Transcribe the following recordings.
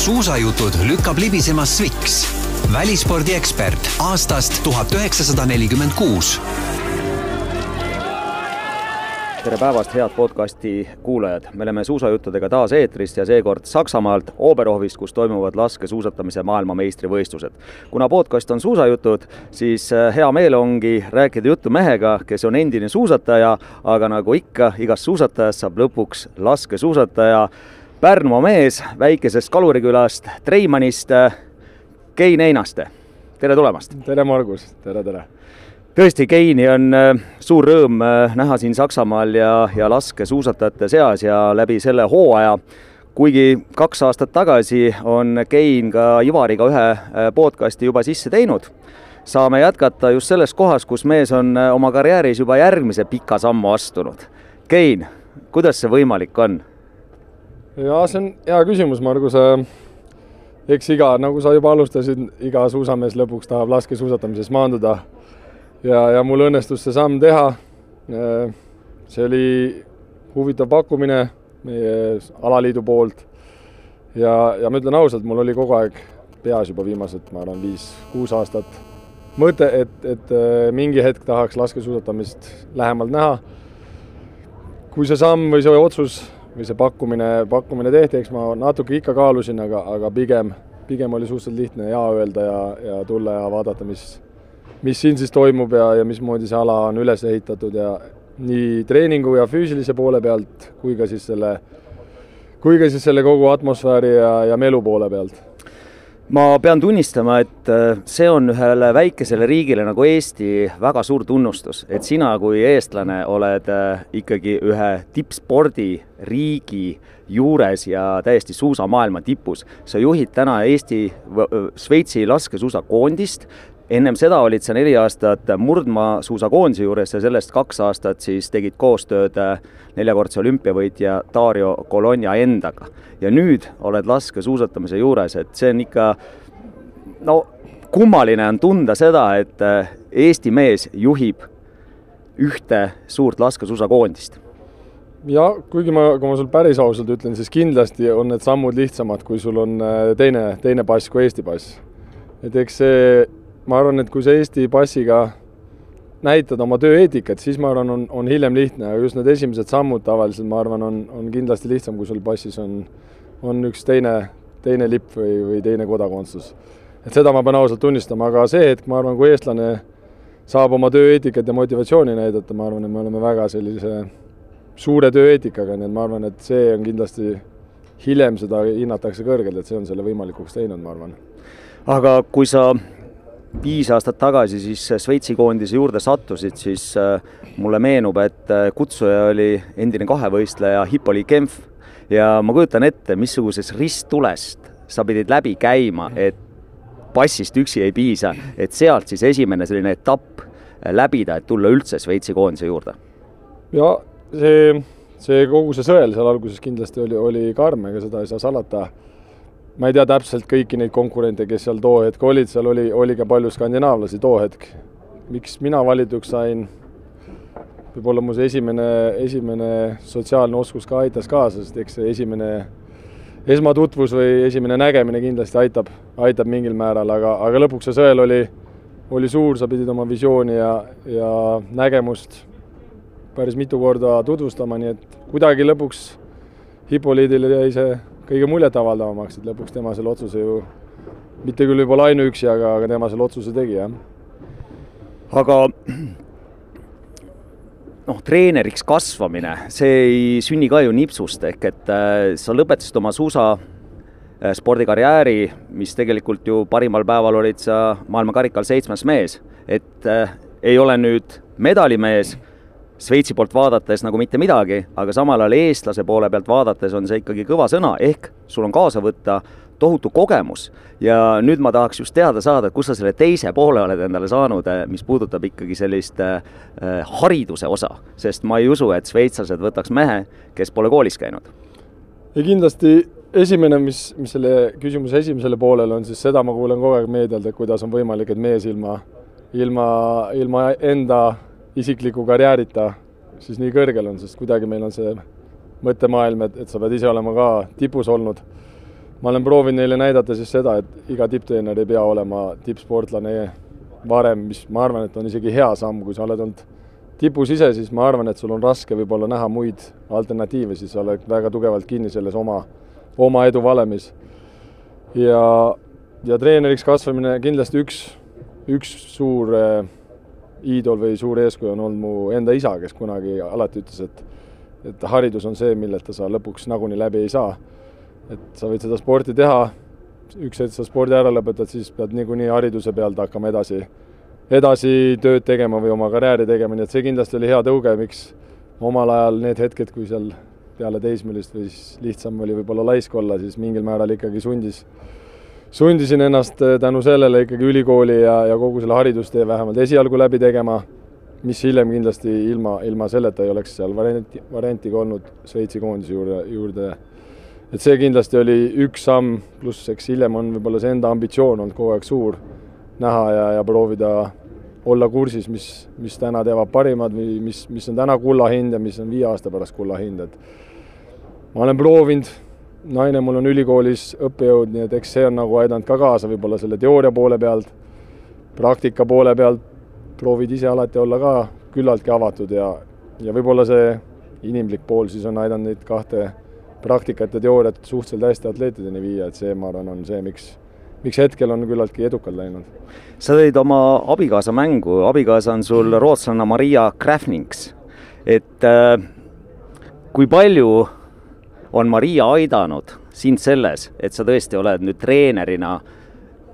suusajutud lükkab libisema Sviks, välispordiekspert aastast tuhat üheksasada nelikümmend kuus tere päevast, head podcasti kuulajad, me oleme suusajuttudega taas eetris ja seekord Saksamaalt Oberhofist, kus toimuvad laskesuusatamise maailmameistrivõistlused. kuna podcast on suusajutud, siis äh, hea meel ongi rääkida juttu mehega, kes on endine suusataja, aga nagu ikka, igast suusatajast saab lõpuks laskesuusataja. Pärnumaa mees väikesest kalurikülast Treimannist, äh, Kein Einaste, tere tulemast! tere, Margus, tere, tere! tõesti, Keini on äh, suur rõõm äh, näha siin Saksamaal ja, ja laskesuusatajate seas ja läbi selle hooaja, kuigi kaks aastat tagasi on Kein ka Ivariga ühe äh, podcasti juba sisse teinud, saame jätkata just selles kohas, kus mees on oma karjääris juba järgmise pika sammu astunud. Kein, kuidas see võimalik on? Jaa, see on hea küsimus, Margus. eks iga, nagu sa juba alustasid, iga suusamees lõpuks tahab laskesuusatamises maanduda ja, ja mul õnnestus see samm teha. see oli huvitav pakkumine meie alaliidu poolt. ja, ja ma ütlen ausalt, mul oli kogu aeg peas juba viimased, ma arvan, viis-kuus aastat mõte, et, et äh, mingi hetk tahaks laskesuusatamist lähemalt näha. kui see samm või see otsus või see pakkumine, pakkumine tehti, eks ma natuke ikka kaalusin, aga, aga pigem, pigem oli suhteliselt lihtne jaa öelda ja, ja tulla ja vaadata, mis mis siin siis toimub ja, ja mismoodi see ala on üles ehitatud ja nii treeningu ja füüsilise poole pealt kui ka siis selle, kui ka siis selle kogu atmosfääri ja, ja melu poole pealt ma pean tunnistama, et äh, see on ühele väikesele riigile nagu Eesti väga suur tunnustus, et sina kui eestlane oled äh, ikkagi ühe tippspordiriigi juures ja täiesti suusamaailma tipus. sa juhid täna Eesti, Šveitsi laskesuusakoondist, ennem seda olid sa neli aastat murdmaasuusakoondise juures ja sellest kaks aastat siis tegid koostööd äh, neljakordse olümpiavõitja Dario Colonia endaga. ja nüüd oled laskesuusatamise juures, et see on ikka no kummaline on tunda seda, et äh, Eesti mees juhib ühte suurt laskesuusakoondist ja kuigi ma, kui ma sul päris ausalt ütlen, siis kindlasti on need sammud lihtsamad, kui sul on äh, teine, teine pass kui Eesti pass. et eks see ma arvan, et kui sa Eesti passiga näitad oma tööeetikat, siis ma arvan, on, on hiljem lihtne, aga just need esimesed sammud tavaliselt, ma arvan, on, on kindlasti lihtsam, kui sul passis on, on üks teine, teine lipp või, või teine kodakondsus. et seda ma pean ausalt tunnistama, aga see hetk, ma arvan, kui eestlane saab oma tööeetikat ja motivatsiooni näidata, ma arvan, et me oleme väga sellise suure tööeetikaga, nii et ma arvan, et see on kindlasti hiljem seda hinnatakse kõrgelt, et see on selle võimalikuks teinud, ma arvan. aga kui sa viis aastat tagasi siis Šveitsi koondise juurde sattusid, siis äh, mulle meenub, et äh, kutsuja oli endine kahevõistleja Hippolyt Kempf ja ma kujutan ette, missugusest risttulest sa pidid läbi käima, et passist üksi ei piisa, et sealt siis esimene selline etapp äh, läbida, et tulla üldse Šveitsi koondise juurde? ja see, see kogu see sõel seal alguses kindlasti oli, oli karm, ega seda ei saa salata ma ei tea täpselt kõiki neid konkurente, kes seal too hetk olid, seal oli, oli ka palju skandinaavlasi too hetk. miks mina valituks sain, võib-olla mu see esimene, esimene sotsiaalne oskus ka aitas kaasa, sest eks see esimene esmatutvus või esimene nägemine kindlasti aitab, aitab mingil määral, aga, aga lõpuks see sõel oli, oli suur, sa pidid oma visiooni ja, ja nägemust päris mitu korda tutvustama, nii et kuidagi lõpuks Hippoliidile jäi see kõige muljetavaldavamaks, et lõpuks tema selle otsuse ju, mitte küll võib-olla ainuüksi, aga, aga tema selle otsuse tegi, jah. aga noh, treeneriks kasvamine, see ei sünni ka ju nipsust, ehk et äh, sa lõpetasid oma suusa äh, spordikarjääri, mis tegelikult ju parimal päeval olid sa maailmakarikal seitsmes mees, et äh, ei ole nüüd medalimees Šveitsi poolt vaadates nagu mitte midagi, aga samal ajal eestlase poole pealt vaadates on see ikkagi kõva sõna, ehk sul on kaasa võtta tohutu kogemus ja nüüd ma tahaks just teada saada, et kust sa selle teise poole oled endale saanud, eh, mis puudutab ikkagi sellist äh, hariduse osa, sest ma ei usu, et šveitslased võtaks mehe, kes pole koolis käinud. ja kindlasti esimene, mis, mis selle küsimuse esimesele poolele on, siis seda ma kuulen kogu aeg meedialt, et kuidas on võimalik, et mees ilma, ilma, ilma enda isikliku karjäärita siis nii kõrgel on, sest kuidagi meil on see mõttemaailm, et, et sa pead ise olema ka tipus olnud. ma olen proovinud neile näidata siis seda, et iga tipptreener ei pea olema tippsportlane varem, mis ma arvan, et on isegi hea samm, kui sa oled olnud tipus ise, siis ma arvan, et sul on raske võib-olla näha muid alternatiive, siis sa oled väga tugevalt kinni selles oma, oma edu valemis. ja, ja treeneriks kasvamine kindlasti üks, üks suur äh, iidol või suur eeskuju on olnud mu enda isa, kes kunagi alati ütles, et et haridus on see, milleta sa lõpuks nagunii läbi ei saa. et sa võid seda sporti teha, üks hetk sa spordi ära lõpetad, siis pead niikuinii hariduse pealt hakkama edasi edasi tööd tegema või oma karjääri tegema, nii et see kindlasti oli hea tõuge, miks omal ajal need hetked, kui seal peale teismelist või siis lihtsam oli võib-olla laisk olla, siis mingil määral ikkagi sundis, sundisin ennast eh, tänu sellele ikkagi ülikooli ja, ja kogu selle haridustee vähemalt esialgu läbi tegema, mis hiljem kindlasti ilma, ilma selleta ei oleks seal varianti, varianti ka olnud Šveitsi koondise juurde, juurde. et see kindlasti oli üks samm, pluss eks hiljem on võib-olla see enda ambitsioon olnud kogu aeg suur, näha ja, ja proovida olla kursis, mis, mis täna teevad parimad või mis, mis on täna kulla hind ja mis on viie aasta pärast kulla hind, et ma olen proovinud, naine mul on ülikoolis õppejõud, nii et eks see on nagu aidanud ka kaasa võib-olla selle teooria poole pealt, praktika poole pealt, proovid ise alati olla ka küllaltki avatud ja, ja võib-olla see inimlik pool siis on aidanud neid kahte praktikat ja teooriat suhteliselt hästi atleetideni viia, et see, ma arvan, on see, miks miks hetkel on küllaltki edukalt läinud. sa tõid oma abikaasa mängu, abikaasa on sul rootslanna Maria Kräfnings. et äh, kui palju on Maria aidanud sind selles, et sa tõesti oled nüüd treenerina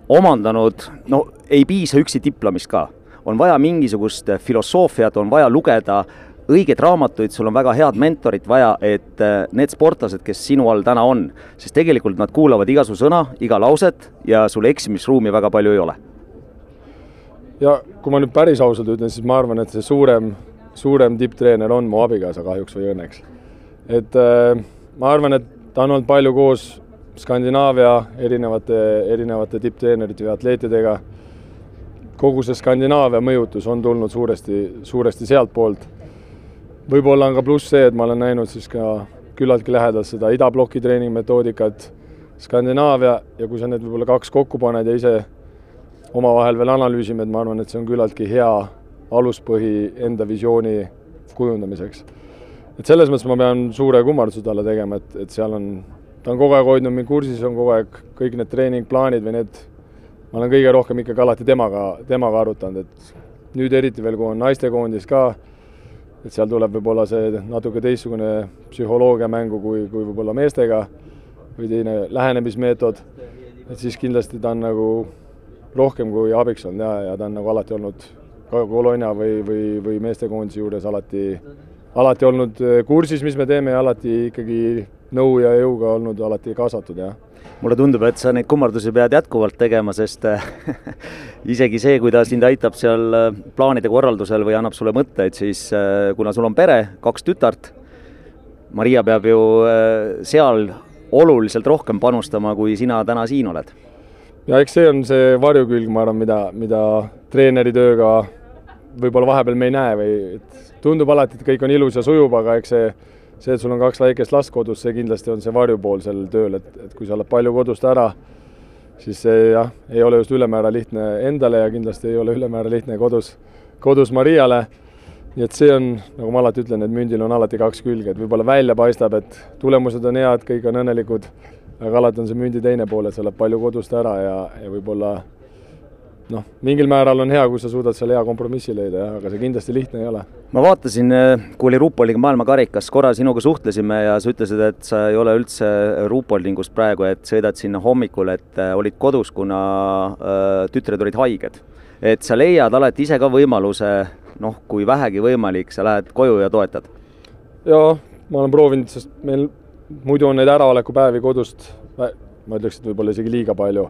omandanud, no ei piisa üksi diplomist ka, on vaja mingisugust filosoofiat, on vaja lugeda õigeid raamatuid, sul on väga head mentorit vaja, et äh, need sportlased, kes sinu all täna on, siis tegelikult nad kuulavad iga su sõna, iga lauset ja sul eksimisruumi väga palju ei ole. ja kui ma nüüd päris ausalt ütlen, siis ma arvan, et see suurem, suurem tipptreener on mu abikaasa kahjuks või õnneks. et äh, ma arvan, et ta on olnud palju koos Skandinaavia erinevate, erinevate tipptreenerite või atleetidega. kogu see Skandinaavia mõjutus on tulnud suuresti, suuresti sealtpoolt võib-olla on ka pluss see, et ma olen näinud siis ka küllaltki lähedalt seda idabloki treeningmetoodikat, Skandinaavia ja kui sa need võib-olla kaks kokku paned ja ise omavahel veel analüüsime, et ma arvan, et see on küllaltki hea aluspõhi enda visiooni kujundamiseks. Et selles mõttes ma pean suure kummarduse talle tegema, et, et seal on, ta on kogu aeg hoidnud mind kursis, on kogu aeg kõik need treeningplaanid või need, ma olen kõige rohkem ikkagi alati temaga, temaga arutanud, et nüüd eriti veel, kui on naistekoondis ka et seal tuleb võib-olla see natuke teistsugune psühholoogia mängu kui, kui võib-olla meestega või teine lähenemismeetod, et siis kindlasti ta on nagu rohkem kui abiks olnud ja, ja ta on nagu alati olnud ka Bologna või, või, või meestekoondise juures alati, alati olnud kursis, mis me teeme ja alati ikkagi nõu ja jõuga olnud alati kaasatud, jah mulle tundub, et sa neid kummardusi pead jätkuvalt tegema, sest äh, isegi see, kui ta sind aitab seal äh, plaanide korraldusel või annab sulle mõtteid, siis kuna sul on pere, kaks tütart, Maria peab ju seal oluliselt rohkem panustama, kui sina täna siin oled. ja eks see on see varjukülg, ma arvan, mida, mida treeneri tööga võib-olla vahepeal me ei näe või et tundub alati, et kõik on ilus ja sujub, aga eks see see, et sul on kaks väikest last kodus, see kindlasti on see varjupool sel tööl, et, et kui sa oled palju kodust ära, siis see jah, ei ole just ülemäära lihtne endale ja kindlasti ei ole ülemäära lihtne kodus, kodus Mariale. nii et see on, nagu ma alati ütlen, et mündil on alati kaks külge, et võib-olla välja paistab, et tulemused on head, kõik on õnnelikud, aga alati on see mündi teine pool, et sa oled palju kodust ära ja, ja võib-olla noh, mingil määral on hea, kui sa suudad seal hea kompromissi leida, jah, aga see kindlasti lihtne ei ole. ma vaatasin, eh, kui oli Ruupoldingi maailmakarikas, korra sinuga suhtlesime ja sa ütlesid, et sa ei ole üldse Ruupoldingust praegu, et sõidad sinna hommikul, et eh, olid kodus, kuna äh, tütred olid haiged. et sa leiad alati ise ka võimaluse, noh, kui vähegi võimalik, sa lähed koju ja toetad? jaa, ma olen proovinud, sest meil muidu on neid äraolekupäevi kodust, ma ütleks, et võib-olla isegi liiga palju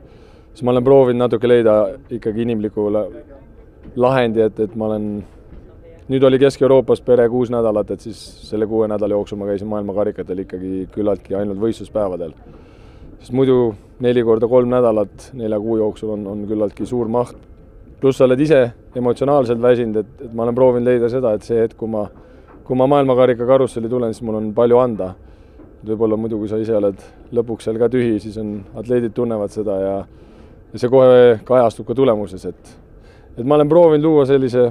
siis ma olen proovinud natuke leida ikkagi inimliku lahendi, et, et ma olen, nüüd oli Kesk-Euroopas pere kuus nädalat, et siis selle kuue nädala jooksul ma käisin maailmakarikatel ikkagi küllaltki ainult võistluspäevadel. sest muidu neli korda kolm nädalat nelja kuu jooksul on, on küllaltki suur maht. pluss sa oled ise emotsionaalselt väsinud, et, et ma olen proovinud leida seda, et see hetk, kui ma, kui ma maailmakarika karusselli tulen, siis mul on palju anda võib-olla muidu, kui sa ise oled lõpuks seal ka tühi, siis on, atleedid tunnevad seda ja ja see kohe kajastub ka tulemuses, et et ma olen proovinud luua sellise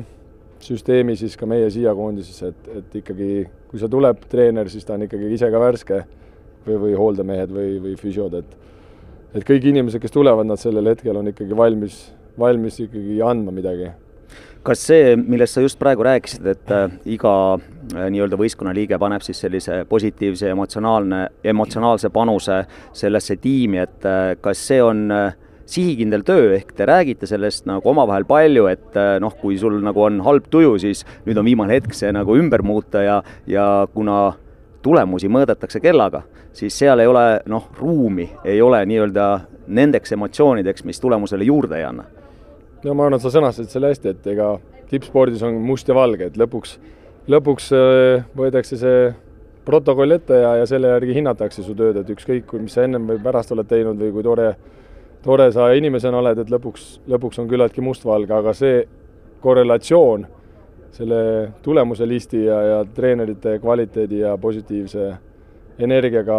süsteemi siis ka meie siia koondisesse, et, et ikkagi kui see tuleb treener, siis ta on ikkagi ise ka värske või, või hooldemehed või, või füsiod, et et kõik inimesed, kes tulevad, nad sellel hetkel on ikkagi valmis, valmis ikkagi andma midagi. Kas see, millest sa just praegu rääkisid, et äh, iga äh, nii-öelda võistkonna liige paneb siis sellise positiivse emotsionaalne, emotsionaalse panuse sellesse tiimi, et äh, kas see on sihikindel töö, ehk te räägite sellest nagu omavahel palju, et noh, kui sul nagu on halb tuju, siis nüüd on viimane hetk see nagu ümber muuta ja, ja kuna tulemusi mõõdetakse kellaga, siis seal ei ole noh, ruumi, ei ole nii-öelda nendeks emotsioonideks, mis tulemusele juurde ei anna. No ma arvan, et sa sõnastasid selle hästi, et ega tippspordis on must ja valge, et lõpuks, lõpuks äh, võetakse see protokoll ette ja, ja selle järgi hinnatakse su tööd, et ükskõik, mis sa ennem või pärast oled teinud või kui tore, tore sa inimesena oled, et lõpuks, lõpuks on küllaltki mustvalge, aga see korrelatsioon selle tulemuse listi ja, ja treenerite kvaliteedi ja positiivse energiaga,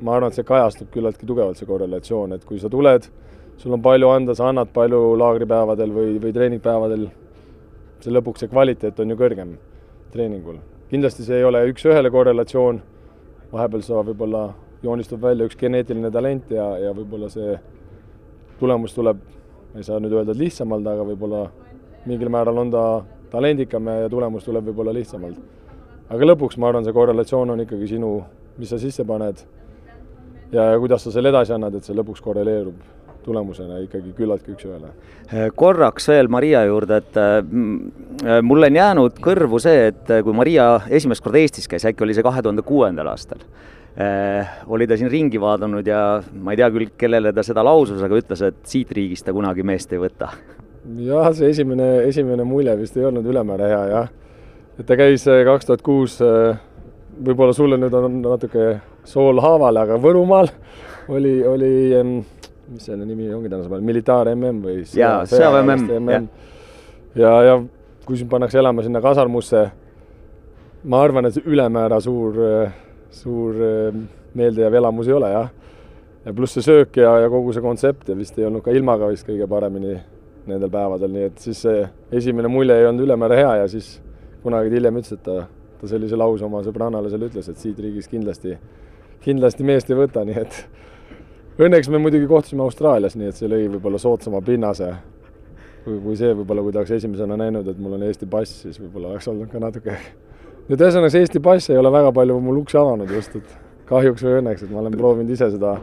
ma arvan, et see kajastub küllaltki tugevalt, see korrelatsioon, et kui sa tuled sul on palju anda, sa annad palju laagripäevadel või, või treeningpäevadel, see lõpuks, see kvaliteet on ju kõrgem treeningul. kindlasti see ei ole üks-ühele korrelatsioon, vahepeal sa võib-olla joonistub välja üks geneetiline talent ja, ja võib-olla see tulemus tuleb, ma ei saa nüüd öelda, et lihtsamalt, aga võib-olla mingil määral on ta talendikam ja tulemus tuleb võib-olla lihtsamalt. aga lõpuks ma arvan, see korrelatsioon on ikkagi sinu, mis sa sisse paned ja, ja kuidas sa selle edasi annad, et see lõpuks korreleerub tulemusena ikkagi küllaltki üks-ühele. korraks veel Maria juurde, et äh, mulle on jäänud kõrvu see, et kui Maria esimest korda Eestis käis, äkki oli see kahe tuhande kuuendal aastal äh,, oli ta siin ringi vaadanud ja ma ei tea küll, kellele ta seda lausus, aga ütles, et siit riigist ta kunagi meest ei võta. jah, see esimene, esimene mulje vist ei olnud ülemäära hea, jah. et ta käis äh, kaks tuhat kuus, äh, võib-olla sulle nüüd on natuke sool haaval, aga Võrumaal oli, oli mis selle nimi ongi tänasel päeval, militaar MM või jaa, sõjaväe MM. ja, ja kui sind pannakse elama sinna kasarmusse, ma arvan, et ülemäära suur, suur meeldejääv elamus ei ole, jah. ja pluss see söök ja, ja kogu see kontsept ja vist ei olnud ka ilmaga vist kõige paremini nendel päevadel, nii et siis see esimene mulje ei olnud ülemäära hea ja siis kunagi hiljem ütles, et ta, ta sellise lause oma sõbrannale seal ütles, et siit riigist kindlasti, kindlasti meest ei võta, nii et Õnneks me muidugi kohtusime Austraalias, nii et see lõi võib-olla soodsama pinnase kui, kui see võib-olla, kui ta oleks esimesena näinud, et mul on Eesti pass, siis võib-olla oleks olnud ka natuke nüüd ühesõnaga, see Eesti pass ei ole väga palju mul uksi avanud just, et kahjuks või õnneks, et ma olen proovinud ise seda,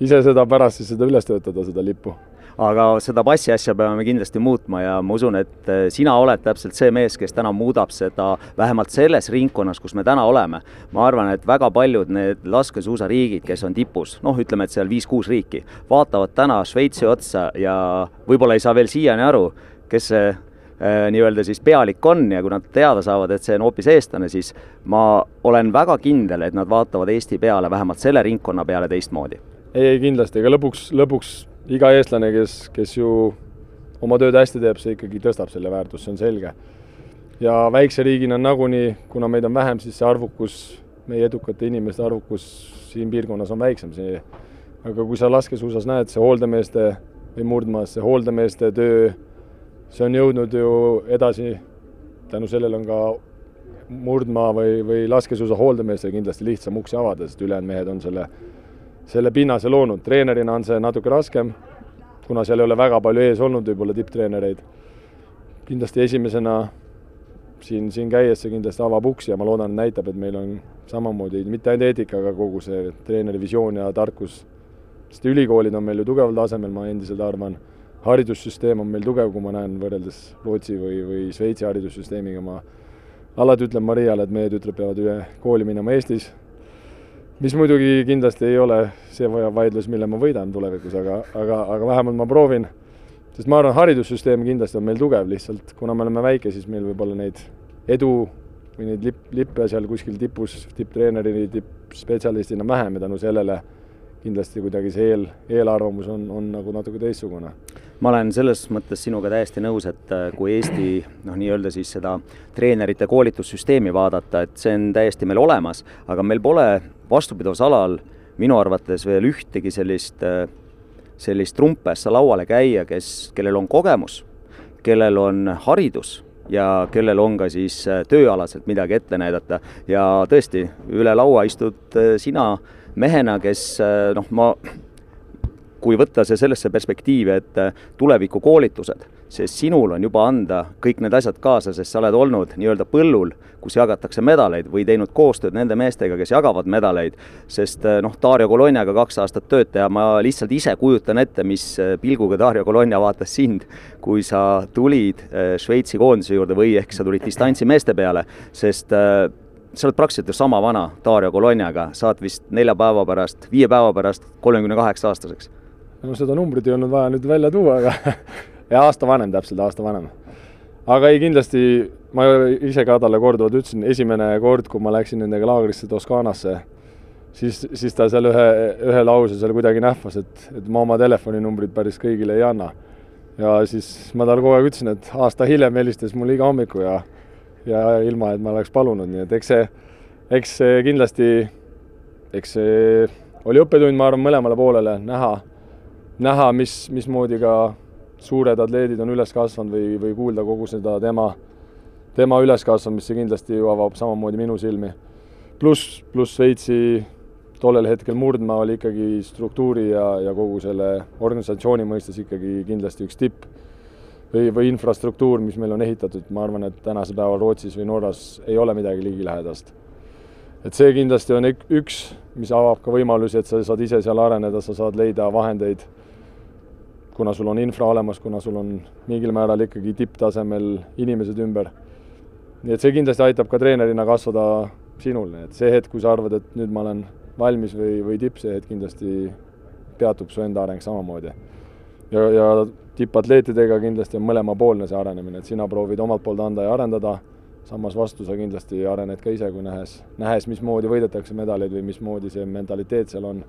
ise seda pärast siis seda üles töötada, seda lippu aga seda passi asja peame kindlasti muutma ja ma usun, et eh, sina oled täpselt see mees, kes täna muudab seda vähemalt selles ringkonnas, kus me täna oleme. ma arvan, et väga paljud need laskesuusariigid, kes on tipus, noh, ütleme, et seal viis-kuus riiki, vaatavad täna Šveitsi otsa ja võib-olla ei saa veel siiani aru, kes see nii-öelda siis pealik on ja kui nad teada saavad, et see on hoopis eestlane, siis ma olen väga kindel, et nad vaatavad Eesti peale, vähemalt selle ringkonna peale teistmoodi. ei, ei kindlasti, ega lõpuks, lõpuks iga eestlane, kes, kes ju oma tööd hästi teeb, see ikkagi tõstab selle väärtust, see on selge. ja väikse riigina nagunii, kuna meid on vähem, siis see arvukus, meie edukate inimeste arvukus siin piirkonnas on väiksem, see aga kui sa laskesuusas näed, see hooldemeeste või murdmaas, see hooldemeeste töö, see on jõudnud ju edasi, tänu sellele on ka murdmaa või, või laskesuusa hooldemeestel kindlasti lihtsam uksi avada, sest ülejäänud mehed on selle selle pinnase loonud, treenerina on see natuke raskem, kuna seal ei ole väga palju ees olnud võib-olla tipptreenereid. kindlasti esimesena siin, siin käies see kindlasti avab uksi ja ma loodan, näitab, et meil on samamoodi mitte ainult eetika, aga kogu see treeneri visioon ja tarkus. sest ülikoolid on meil ju tugeval tasemel, ma endiselt arvan, haridussüsteem on meil tugev, kui ma näen võrreldes Rootsi või, või Šveitsi haridussüsteemiga, ma alati ütlen Mariale, et meie tütred peavad ühe kooli minema Eestis. mis muidugi kindlasti ei ole see vaidlus, mille ma võidan tulevikus, aga, aga, aga vähemalt ma proovin, sest ma arvan, haridussüsteem kindlasti on meil tugev, lihtsalt kuna me oleme väike, siis meil võib-olla neid edu või neid lipp, lippe seal kuskil tipus, tipptreeneri, tippspetsialistina vähem ja tänu sellele kindlasti kuidagi see eel, eelarvamus on, on nagu natuke teistsugune. Ma olen selles mõttes sinuga täiesti nõus, et äh, kui Eesti noh, nii-öelda siis seda treenerite koolitussüsteemi vaadata, et see on täiesti meil olemas, aga meil pole vastupidavusalal minu arvates veel ühtegi sellist, äh, sellist trumpessa lauale käia, kes, kellel on kogemus, kellel on haridus ja kellel on ka siis äh, tööalaselt midagi ette näidata. Ja tõesti, üle laua istud sina mehena, kes noh, ma kui võtta see sellesse perspektiivi, et äh, tulevikukoolitused, sest sinul on juba anda kõik need asjad kaasa, sest sa oled olnud nii-öelda põllul, kus jagatakse medaleid või teinud koostööd nende meestega, kes jagavad medaleid, sest äh, noh, Dario Colognaga kaks aastat tööd teha, ma lihtsalt ise kujutan ette, mis äh, pilguga Dario Cologna vaatas sind, kui sa tulid Šveitsi koondise juurde või ehk sa tulid distantsi meeste peale, sest sa oled praktiliselt ju sama vana Dario Colognaga, saad vist nelja päeva pärast, viie päeva pärast kolmekümne kaheksa aastaseks no seda numbrit ei olnud vaja nüüd välja tuua, aga ja aasta vanem, täpselt aasta vanem. aga ei, kindlasti ma ise ka talle korduvalt ütlesin, esimene kord, kui ma läksin nendega laagrisse Toskaanasse, siis, siis ta seal ühe, ühe lause seal kuidagi nähvas, et, et ma oma telefoninumbrit päris kõigile ei anna. ja siis ma talle kogu aeg ütlesin, et aasta hiljem helistas mulle iga hommiku ja ja ilma, et ma oleks palunud, nii et eks see, eks see kindlasti, eks see oli õppetund, ma arvan, mõlemale poolele näha näha, mis, mismoodi ka suured atleedid on üles kasvanud või, või kuulda kogu seda tema, tema üleskasvamist, see kindlasti ju avab samamoodi minu silmi. pluss, pluss Šveitsi tollel hetkel murdmaa oli ikkagi struktuuri ja, ja kogu selle organisatsiooni mõistes ikkagi kindlasti üks tipp või, või infrastruktuur, mis meil on ehitatud, ma arvan, et tänasel päeval Rootsis või Norras ei ole midagi ligilähedast. et see kindlasti on üks, mis avab ka võimalusi, et sa saad ise seal areneda, sa saad leida vahendeid kuna sul on infra olemas, kuna sul on mingil määral ikkagi tipptasemel inimesed ümber. nii et see kindlasti aitab ka treenerina kasvada sinul, et see hetk, kui sa arvad, et nüüd ma olen valmis või, või tipp, see hetk kindlasti peatub su enda areng samamoodi. ja, ja tippatleetidega kindlasti on mõlemapoolne see arenemine, et sina proovid omalt poolt anda ja arendada, samas vastu sa kindlasti arened ka ise, kui nähes, nähes, mismoodi võidetakse medaleid või mismoodi see mentaliteet seal on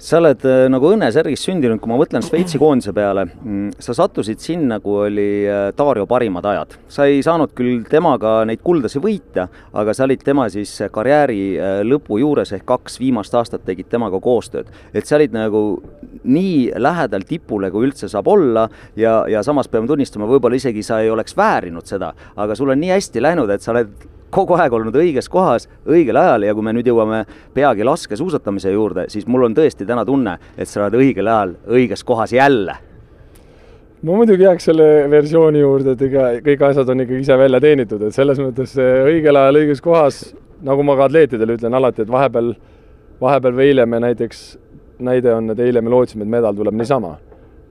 sa oled äh, nagu õnnesärgis sündinud, kui ma mõtlen Šveitsi koondise peale, mm, sa sattusid sinna, kui oli äh, Dario parimad ajad. sa ei saanud küll temaga neid kuldasi võita, aga sa olid tema siis karjääri äh, lõpu juures ehk kaks viimast aastat tegid temaga koostööd. et sa olid nagu nii lähedal tipule, kui üldse saab olla ja, ja samas peame tunnistama, võib-olla isegi sa ei oleks väärinud seda, aga sul on nii hästi läinud, et sa oled kogu aeg olnud õiges kohas, õigel ajal ja kui me nüüd jõuame peagi laskesuusatamise juurde, siis mul on tõesti täna tunne, et sa oled õigel ajal õiges kohas jälle. ma muidugi jääks selle versiooni juurde, et ega kõik asjad on ikkagi ise välja teenitud, et selles mõttes õigel ajal õiges kohas, nagu ma ka atleetidele ütlen alati, et vahepeal, vahepeal või eile me näiteks, näide on, et eile me lootsime, et medal tuleb niisama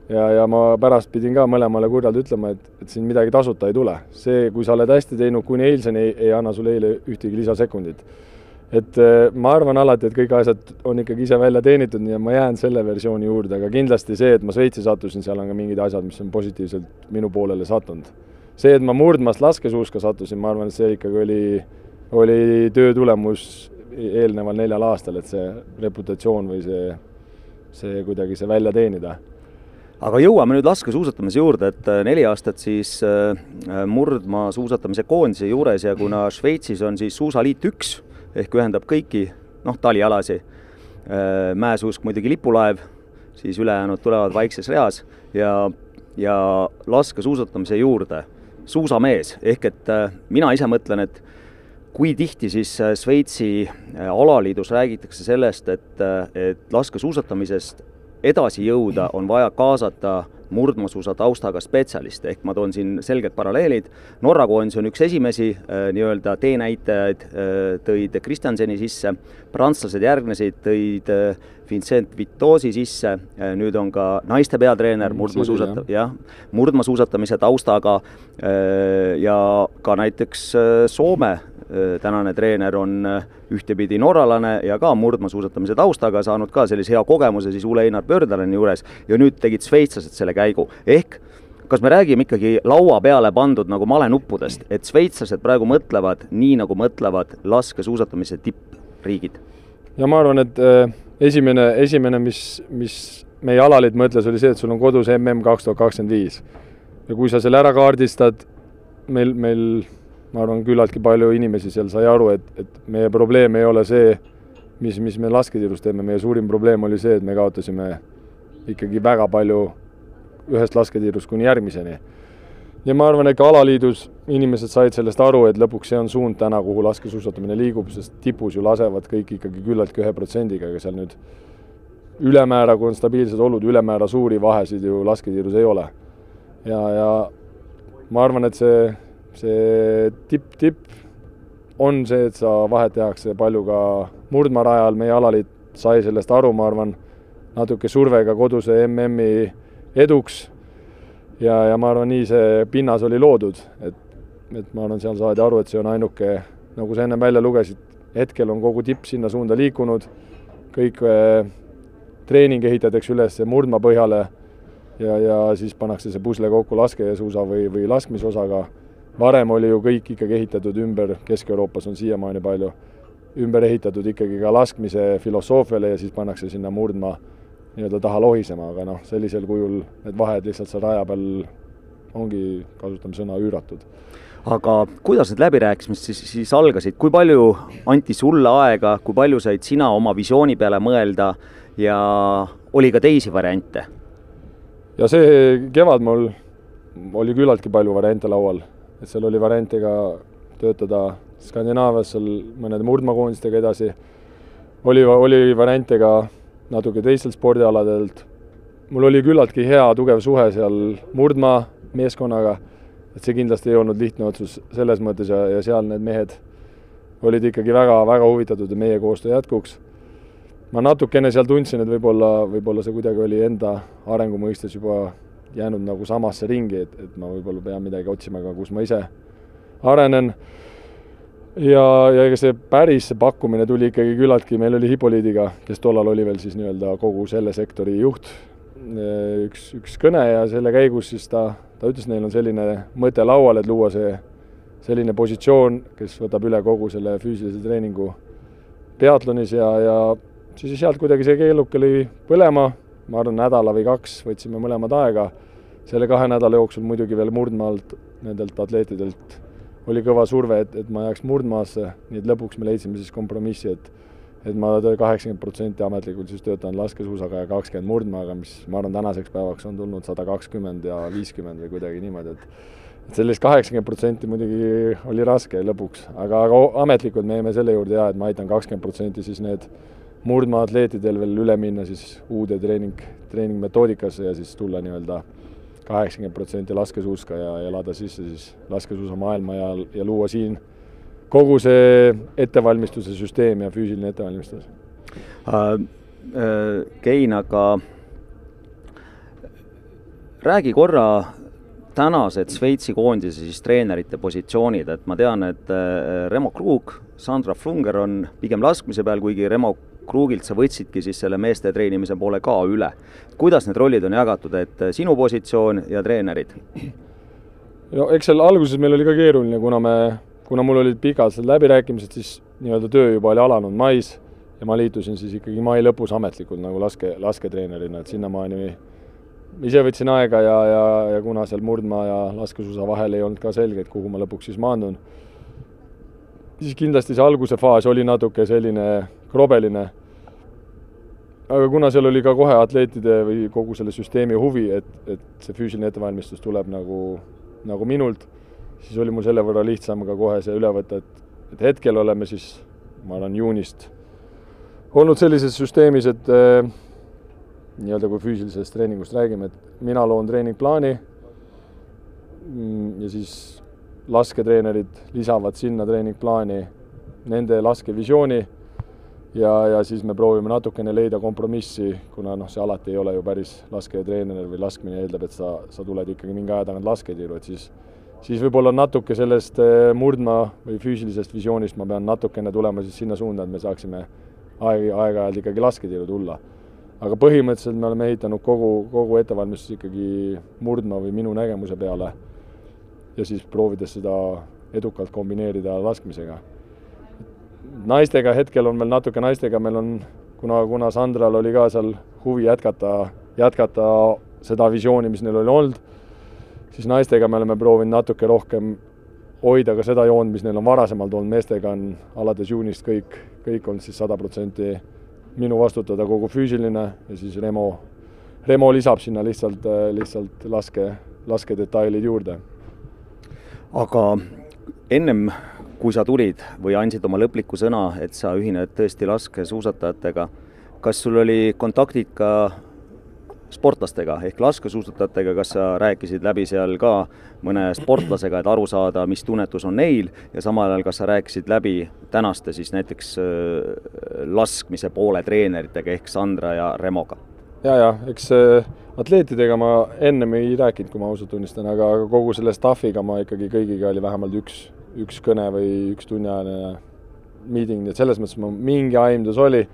ja, ja ma pärast pidin ka mõlemale kurjalt ütlema, et, et siin midagi tasuta ei tule. see, kui sa oled hästi teinud kuni eilseni, ei, anna sulle eile ühtegi lisasekundit. et äh, ma arvan alati, et kõik asjad on ikkagi ise välja teenitud ja ma jään selle versiooni juurde, aga kindlasti see, et ma Šveitsi sattusin, seal on ka mingid asjad, mis on positiivselt minu poolele sattunud. see, et ma murdmaast laskesuuska sattusin, ma arvan, et see ikkagi oli, oli töö tulemus eelneval neljal aastal, et see reputatsioon või see, see kuidagi see välja teenida aga jõuame nüüd laskesuusatamise juurde, et äh, neli aastat siis äh, äh, murdmaa suusatamise koondise juures ja kuna Šveitsis on siis suusaliit üks ehk ühendab kõiki noh, talialasi, mäesuusk muidugi lipulaev, siis ülejäänud tulevad vaikses reas ja, ja laskesuusatamise juurde suusamees, ehk et mina ise mõtlen, et kui tihti siis Šveitsi alaliidus räägitakse sellest, et, et laskesuusatamisest edasi jõuda, on vaja kaasata murdmaasuusa taustaga spetsialiste, ehk ma toon siin selged paralleelid, Norra koondis on üks esimesi äh, nii-öelda teenäitajaid äh,, tõid Kristjanseni sisse, prantslased järgnesid, tõid äh, Vincent Vitosi sisse. Äh,, nüüd on ka naiste peatreener mm, murdmaasuusata-, jah, murdmaasuusatamise taustaga. Äh, ja ka näiteks äh, Soome tänane treener on ühtepidi norralane ja ka murdmaasuusatamise taustaga, saanud ka sellise hea kogemuse siis Ole-Einar Pördaleni juures. Ja nüüd tegid šveitslased selle käigu, ehk kas me räägime ikkagi laua peale pandud nagu malenuppudest, et šveitslased praegu mõtlevad nii, nagu mõtlevad laskesuusatamise tippriigid? ja ma arvan, et esimene, esimene, mis, mis meie alaliit mõtles, oli see, et sul on kodus mm kaks tuhat kakskümmend viis. ja kui sa selle ära kaardistad, meil, meil ma arvan, küllaltki palju inimesi seal sai aru, et, et meie probleem ei ole see, mis, mis me lasketiirus teeme, meie suurim probleem oli see, et me kaotasime ikkagi väga palju ühest lasketiirust kuni järgmiseni. Ja ma arvan, et ka alaliidus inimesed said sellest aru, et lõpuks see on suund täna, kuhu laskesuusatamine liigub, sest tipus ju lasevad kõik ikkagi küllaltki ühe protsendiga, ega seal nüüd ülemäära, kui on stabiilsed olud, ülemäära suuri vahesid ju lasketiirus ei ole. ja, ja ma arvan, et see see tipp-tipp on see, et sa vahet tehakse palju ka murdmaarajal, meie alaliit sai sellest aru, ma arvan, natuke survega koduse MM-i eduks ja, ja ma arvan, nii see pinnas oli loodud, et, et ma arvan, seal saadi aru, et see on ainuke, nagu sa ennem välja lugesid, hetkel on kogu tipp sinna suunda liikunud, kõik äh, treening ehitatakse üles murdmaa põhjale ja, ja siis pannakse see pusle kokku laskesuusa või, või laskmisosaga. Varem oli ju kõik ikkagi ehitatud ümber, Kesk-Euroopas on siiamaani palju, ümber ehitatud ikkagi ka laskmise filosoofiale ja siis pannakse sinna murdma nii-öelda taha lohisema, aga noh, sellisel kujul need vahed lihtsalt seal raja peal ongi, kasutame sõna, üüratud. aga kuidas need läbirääkimised siis, siis algasid, kui palju anti sulle aega, kui palju said sina oma visiooni peale mõelda ja oli ka teisi variante? ja see kevad mul oli küllaltki palju variante laual et seal oli variante ka töötada Skandinaavias seal mõnede murdmaakoondistega edasi, oli, oli variante ka natuke teistelt spordialadelt, mul oli küllaltki hea tugev suhe seal murdmaa meeskonnaga, et see kindlasti ei olnud lihtne otsus selles mõttes ja, ja seal need mehed olid ikkagi väga, väga huvitatud, meie koostöö jätkuks. ma natukene seal tundsin, et võib-olla, võib-olla see kuidagi oli enda arengu mõistes juba jäänud nagu samasse ringi, et, et ma võib-olla pean midagi otsima ka, kus ma ise arenen. Ja, ja ega see päris see pakkumine tuli ikkagi küllaltki, meil oli Hippoliidiga, kes tollal oli veel siis nii-öelda kogu selle sektori juht, üks, üks kõne ja selle käigus siis ta, ta ütles, neil on selline mõte laual, et luua see selline positsioon, kes võtab üle kogu selle füüsilise treeningu peatlonis ja, ja siis sealt kuidagi see keeluke lõi põlema. Ma arvan, nädala või kaks võtsime mõlemad aega, selle kahe nädala jooksul muidugi veel murdmaalt nendelt atleetidelt oli kõva surve, et, et ma jääks murdmaasse, nii et lõpuks me leidsime siis kompromissi, et et ma kaheksakümmend protsenti ametlikult siis töötan laskesuusaga ja kakskümmend murdmaaga, mis ma arvan, tänaseks päevaks on tulnud sada kakskümmend ja viiskümmend või kuidagi niimoodi, et et sellist kaheksakümmend protsenti muidugi oli raske lõpuks, aga, aga ametlikult me jäime selle juurde ja et ma aitan kakskümmend protsenti siis need murdmaa-atleetidel veel üle minna siis uude treening, treeningmetoodikasse ja siis tulla nii-öelda kaheksakümmend protsenti laskesuuska ja, elada sisse siis laskesuusamaailma ja, ja luua siin kogu see ettevalmistuse süsteem ja füüsiline ettevalmistus äh,. Äh, Kein, aga räägi korra tänased Šveitsi koondise siis treenerite positsioonid, et ma tean, et äh, Remo Krug, Sandra Flunger on pigem laskmise peal, kuigi Remo Kruugilt sa võtsidki siis selle meeste treenimise poole ka üle. kuidas need rollid on jagatud, et äh, sinu positsioon ja treenerid? no eks seal alguses meil oli ka keeruline, kuna me, kuna mul olid pikad läbirääkimised, siis nii-öelda töö juba oli alanud mais ja ma liitusin siis ikkagi mai lõpus ametlikult nagu laske, lasketreenerina, et sinnamaani ise võtsin aega ja, ja, ja kuna seal murdmaa ja laskesuusa vahel ei olnud ka selge, et kuhu ma lõpuks siis maandun, siis kindlasti see alguse faas oli natuke selline krobeline aga kuna seal oli ka kohe atleetide või kogu selle süsteemi huvi, et, et see füüsiline ettevalmistus tuleb nagu, nagu minult, siis oli mul selle võrra lihtsam ka kohe see üle võtta, et, et hetkel oleme siis, ma arvan, juunist olnud sellises süsteemis, et eh, nii-öelda kui füüsilisest treeningust räägime, et mina loon treeningplaani mm, ja siis lasketreenerid lisavad sinna treeningplaani nende laskevisiooni ja, ja siis me proovime natukene leida kompromissi, kuna noh, see alati ei ole ju päris lasketreener või laskmine eeldab, et sa, sa tuled ikkagi mingi aja tagant lasketiiru, et siis siis võib-olla natuke sellest eh, murdmaa või füüsilisest visioonist ma pean natukene tulema siis sinna suunda, et me saaksime aeg, aeg-ajalt ikkagi lasketiiru tulla. aga põhimõtteliselt me oleme ehitanud kogu, kogu ettevalmistuse ikkagi murdmaa või minu nägemuse peale ja siis proovides seda edukalt kombineerida laskmisega naistega hetkel on meil natuke, naistega meil on kuna, kuna Sandral oli ka seal huvi jätkata, jätkata seda visiooni, mis neil oli olnud, siis naistega me oleme proovinud natuke rohkem hoida ka seda joont, mis neil on varasemalt olnud, meestega on alates juunist kõik, kõik olnud siis sada protsenti minu vastutada kogu füüsiline ja siis Remo, Remo lisab sinna lihtsalt, lihtsalt laske, laskedetailid juurde. aga ennem, kui sa tulid või andsid oma lõpliku sõna, et sa ühined tõesti laskesuusatajatega, kas sul oli kontaktid ka sportlastega ehk laskesuusatajatega, kas sa rääkisid läbi seal ka mõne sportlasega, et aru saada, mis tunnetus on neil ja samal ajal, kas sa rääkisid läbi tänaste siis näiteks äh, laskmise poole treeneritega ehk Sandra ja Remoga? ja, ja eks äh, atleetidega ma ennem ei rääkinud, kui ma ausalt tunnistan, aga, aga kogu selle staff'iga ma ikkagi kõigiga oli vähemalt üks, üks kõne või üks tunniajane meeting, nii et selles mõttes mul mingi aimdus oli.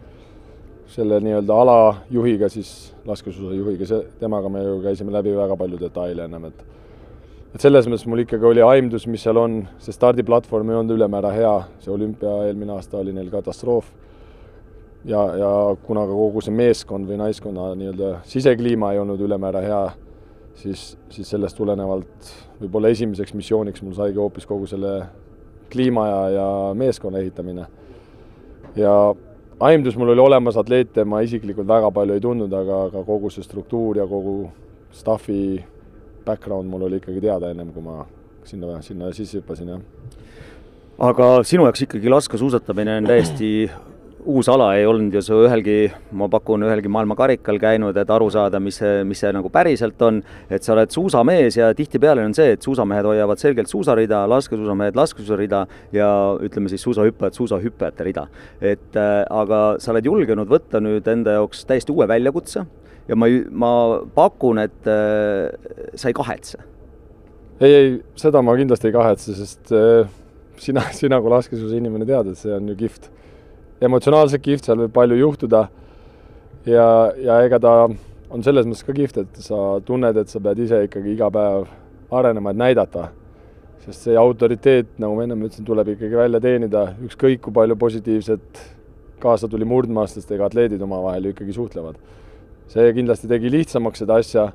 Selle nii-öelda alajuhiga, siis laskesuusajuhiga, see, temaga me ju käisime läbi väga palju detaile ennem, et et selles mõttes mul ikkagi oli aimdus, mis seal on, see stardiplatvorm ei olnud ülemäära hea, see olümpia eelmine aasta oli neil katastroof. ja, ja kuna ka kogu see meeskond või naiskonna nii-öelda sisekliima ei olnud ülemäära hea, siis, siis sellest tulenevalt võib-olla esimeseks missiooniks mul saigi hoopis kogu selle kliima ja, ja meeskonna ehitamine. ja aimdus mul oli olemas, atleete ma isiklikult väga palju ei tundnud, aga, aga kogu see struktuur ja kogu staffi background mul oli ikkagi teada ennem, kui ma sinna, sinna sisse hüppasin, jah. aga sinu jaoks ikkagi laskesuusatamine on täiesti uus ala ei olnud ju su ühelgi, ma pakun, ühelgi maailmakarikal käinud, et aru saada, mis see, mis see nagu päriselt on, et sa oled suusamees ja tihtipeale on see, et suusamehed hoiavad selgelt suusarida, laskesuusamehed laskesuusarida ja ütleme siis suusahüppajad suusahüppajate rida. et äh, aga sa oled julgenud võtta nüüd enda jaoks täiesti uue väljakutse ja ma, ma pakun, et äh, sa ei kahetse. ei, ei, seda ma kindlasti ei kahetse, sest äh, sina, sina kui laskesuusa inimene tead, et see on ju kihvt emotsionaalselt kihvt, seal võib palju juhtuda. ja, ja ega ta on selles mõttes ka kihvt, et sa tunned, et sa pead ise ikkagi iga päev arenema, et näidata. sest see autoriteet, nagu ma ennem ütlesin, tuleb ikkagi välja teenida, ükskõik kui palju positiivset kaasa tuli murdma, sest ega atleedid omavahel ju ikkagi suhtlevad. see kindlasti tegi lihtsamaks seda asja,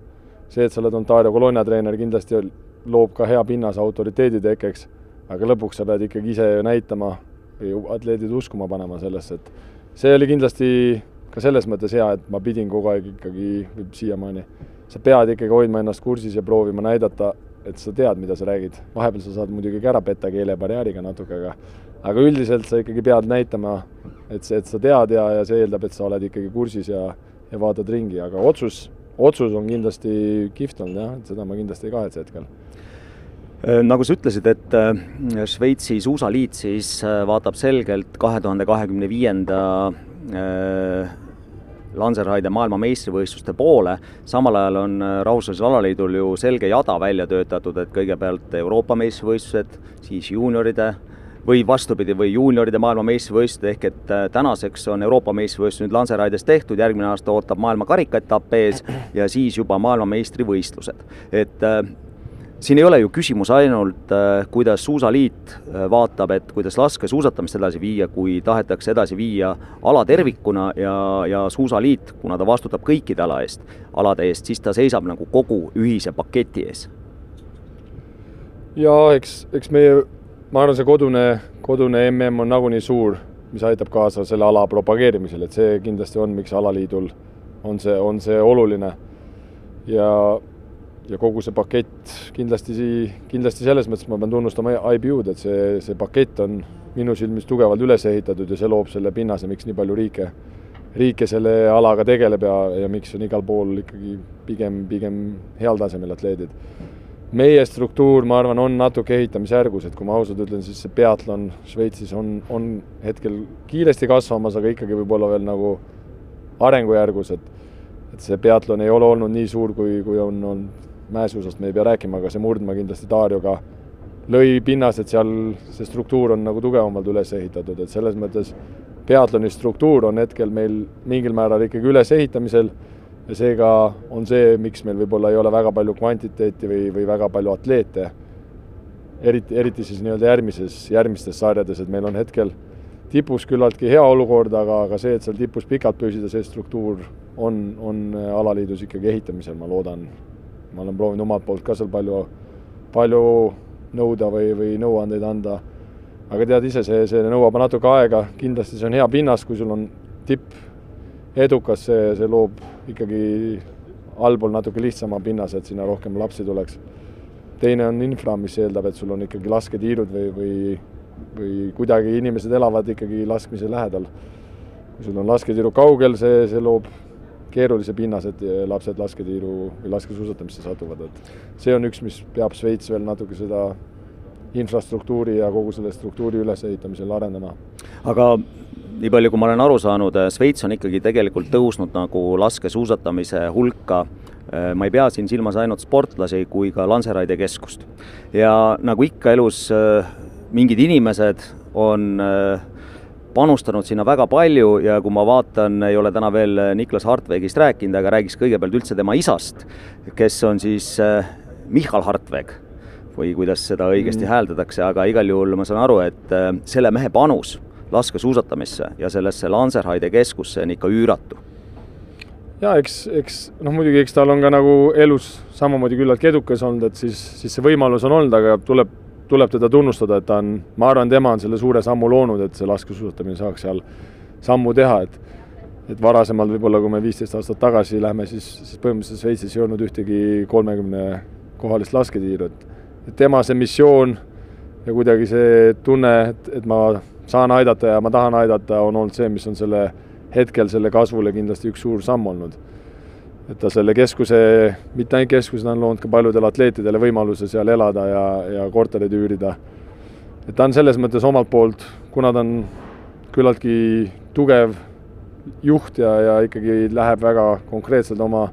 see, et sa oled Ontario koloonia treener, kindlasti loob ka hea pinnase autoriteedi tekkeks, aga lõpuks sa pead ikkagi ise näitama või atleedid uskuma panema sellesse, et see oli kindlasti ka selles mõttes hea, et ma pidin kogu aeg ikkagi, siiamaani, sa pead ikkagi hoidma ennast kursis ja proovima näidata, et sa tead, mida sa räägid. vahepeal sa saad muidugi ka ära petta keelebarjääriga natuke, aga aga üldiselt sa ikkagi pead näitama, et et sa tead ja, ja see eeldab, et sa oled ikkagi kursis ja, ja vaatad ringi, aga otsus, otsus on kindlasti kihvt olnud jah, et seda ma kindlasti ei kahetse hetkel nagu sa ütlesid, et äh, Šveitsi suusaliit siis äh, vaatab selgelt kahe tuhande kahekümne viienda Lanzerheide maailmameistrivõistluste poole, samal ajal on Rahvusvahelisel Alaliidul ju selge jada välja töötatud, et kõigepealt Euroopa meistrivõistlused, siis juunioride või vastupidi, või juunioride maailmameistrivõistlused, ehk et tänaseks on Euroopa meistrivõistlus nüüd Lanzerheides tehtud, järgmine aasta ootab maailma karikaetapp ees ja siis juba maailmameistrivõistlused. et siin ei ole ju küsimus ainult, äh, kuidas Suusaliit äh, vaatab, et kuidas laskesuusatamist edasi viia, kui tahetakse edasi viia ala tervikuna ja, ja Suusaliit, kuna ta vastutab kõikide ala eest, alade eest, siis ta seisab nagu kogu ühise paketi ees. ja eks, eks meie, ma arvan, see kodune, kodune mm on nagunii suur, mis aitab kaasa selle ala propageerimisele, et see kindlasti on, miks alaliidul on see, on see oluline. ja ja kogu see pakett kindlasti, kindlasti selles mõttes ma pean tunnustama IBU-d, et see, see pakett on minu silmis tugevalt üles ehitatud ja see loob selle pinnase, miks nii palju riike, riike selle alaga tegeleb ja, ja miks on igal pool ikkagi pigem, pigem heal tasemel atleedid. meie struktuur, ma arvan, on natuke ehitamisjärgus, et kui ma ausalt ütlen, siis see peatlon Šveitsis on, on hetkel kiiresti kasvamas, aga ikkagi võib-olla veel nagu arengujärgus, et et see peatlon ei ole olnud nii suur, kui, kui on olnud mäesuusast me ei pea rääkima, aga see murdmaa kindlasti Darioga lõi pinnas, et seal see struktuur on nagu tugevamalt üles ehitatud, et selles mõttes peatloni struktuur on hetkel meil mingil määral ikkagi ülesehitamisel ja seega on see, miks meil võib-olla ei ole väga palju kvantiteeti või, või väga palju atleete, eriti, eriti siis nii-öelda järgmises, järgmistes sarjades, et meil on hetkel tipus küllaltki hea olukord, aga, aga see, et seal tipus pikalt püsida, see struktuur on, on alaliidus ikkagi ehitamisel, ma loodan. Ma olen proovinud omalt poolt ka seal palju, palju nõuda või, või nõuandeid anda. aga tead ise, see, see nõuab natuke aega, kindlasti see on hea pinnas, kui sul on tipp edukas, see, see loob ikkagi allpool natuke lihtsama pinnase, et sinna rohkem lapsi tuleks. teine on infra, mis eeldab, et sul on ikkagi lasketiirud või, või või kuidagi inimesed elavad ikkagi laskmise lähedal. kui sul on lasketiiru kaugel, see, see loob keerulise pinnas, et lapsed lasketiiru või laskesuusatamisse satuvad, et see on üks, mis peab Šveits veel natuke seda infrastruktuuri ja kogu selle struktuuri ülesehitamisel arendama. aga nii palju, kui ma olen aru saanud, Šveits on ikkagi tegelikult tõusnud nagu laskesuusatamise hulka ma ei pea siin silmas ainult sportlasi kui ka Lanseraide keskust. ja nagu ikka elus mingid inimesed on äh, panustanud sinna väga palju ja kui ma vaatan, ei ole täna veel Niklas Hartwegist rääkinud, aga räägiks kõigepealt üldse tema isast, kes on siis äh, Michal Hartweg või kuidas seda õigesti mm. hääldatakse, aga igal juhul ma saan aru, et äh, selle mehe panus laskesuusatamisse ja sellesse Lanzerheide keskusse on ikka üüratu. ja eks, eks noh, muidugi eks tal on ka nagu elus samamoodi küllaltki edukas olnud, et siis, siis see võimalus on olnud, aga tuleb tuleb teda tunnustada, et ta on, ma arvan, tema on selle suure sammu loonud, et see laskesuusatamine saaks seal sammu teha, et et varasemalt võib-olla, kui me viisteist aastat tagasi lähme, siis, siis põhimõtteliselt Šveitsis ei olnud ühtegi kolmekümne kohalist lasketiiru, et tema see missioon ja kuidagi see tunne, et, et ma saan aidata ja ma tahan aidata, on olnud see, mis on selle hetkel selle kasvule kindlasti üks suur samm olnud et ta selle keskuse, mitte ainult keskuse, ta on loonud ka paljudele atleetidele võimaluse seal elada ja, ja kortereid üürida. et ta on selles mõttes omalt poolt, kuna ta on küllaltki tugev juht ja, ja ikkagi läheb väga konkreetselt oma,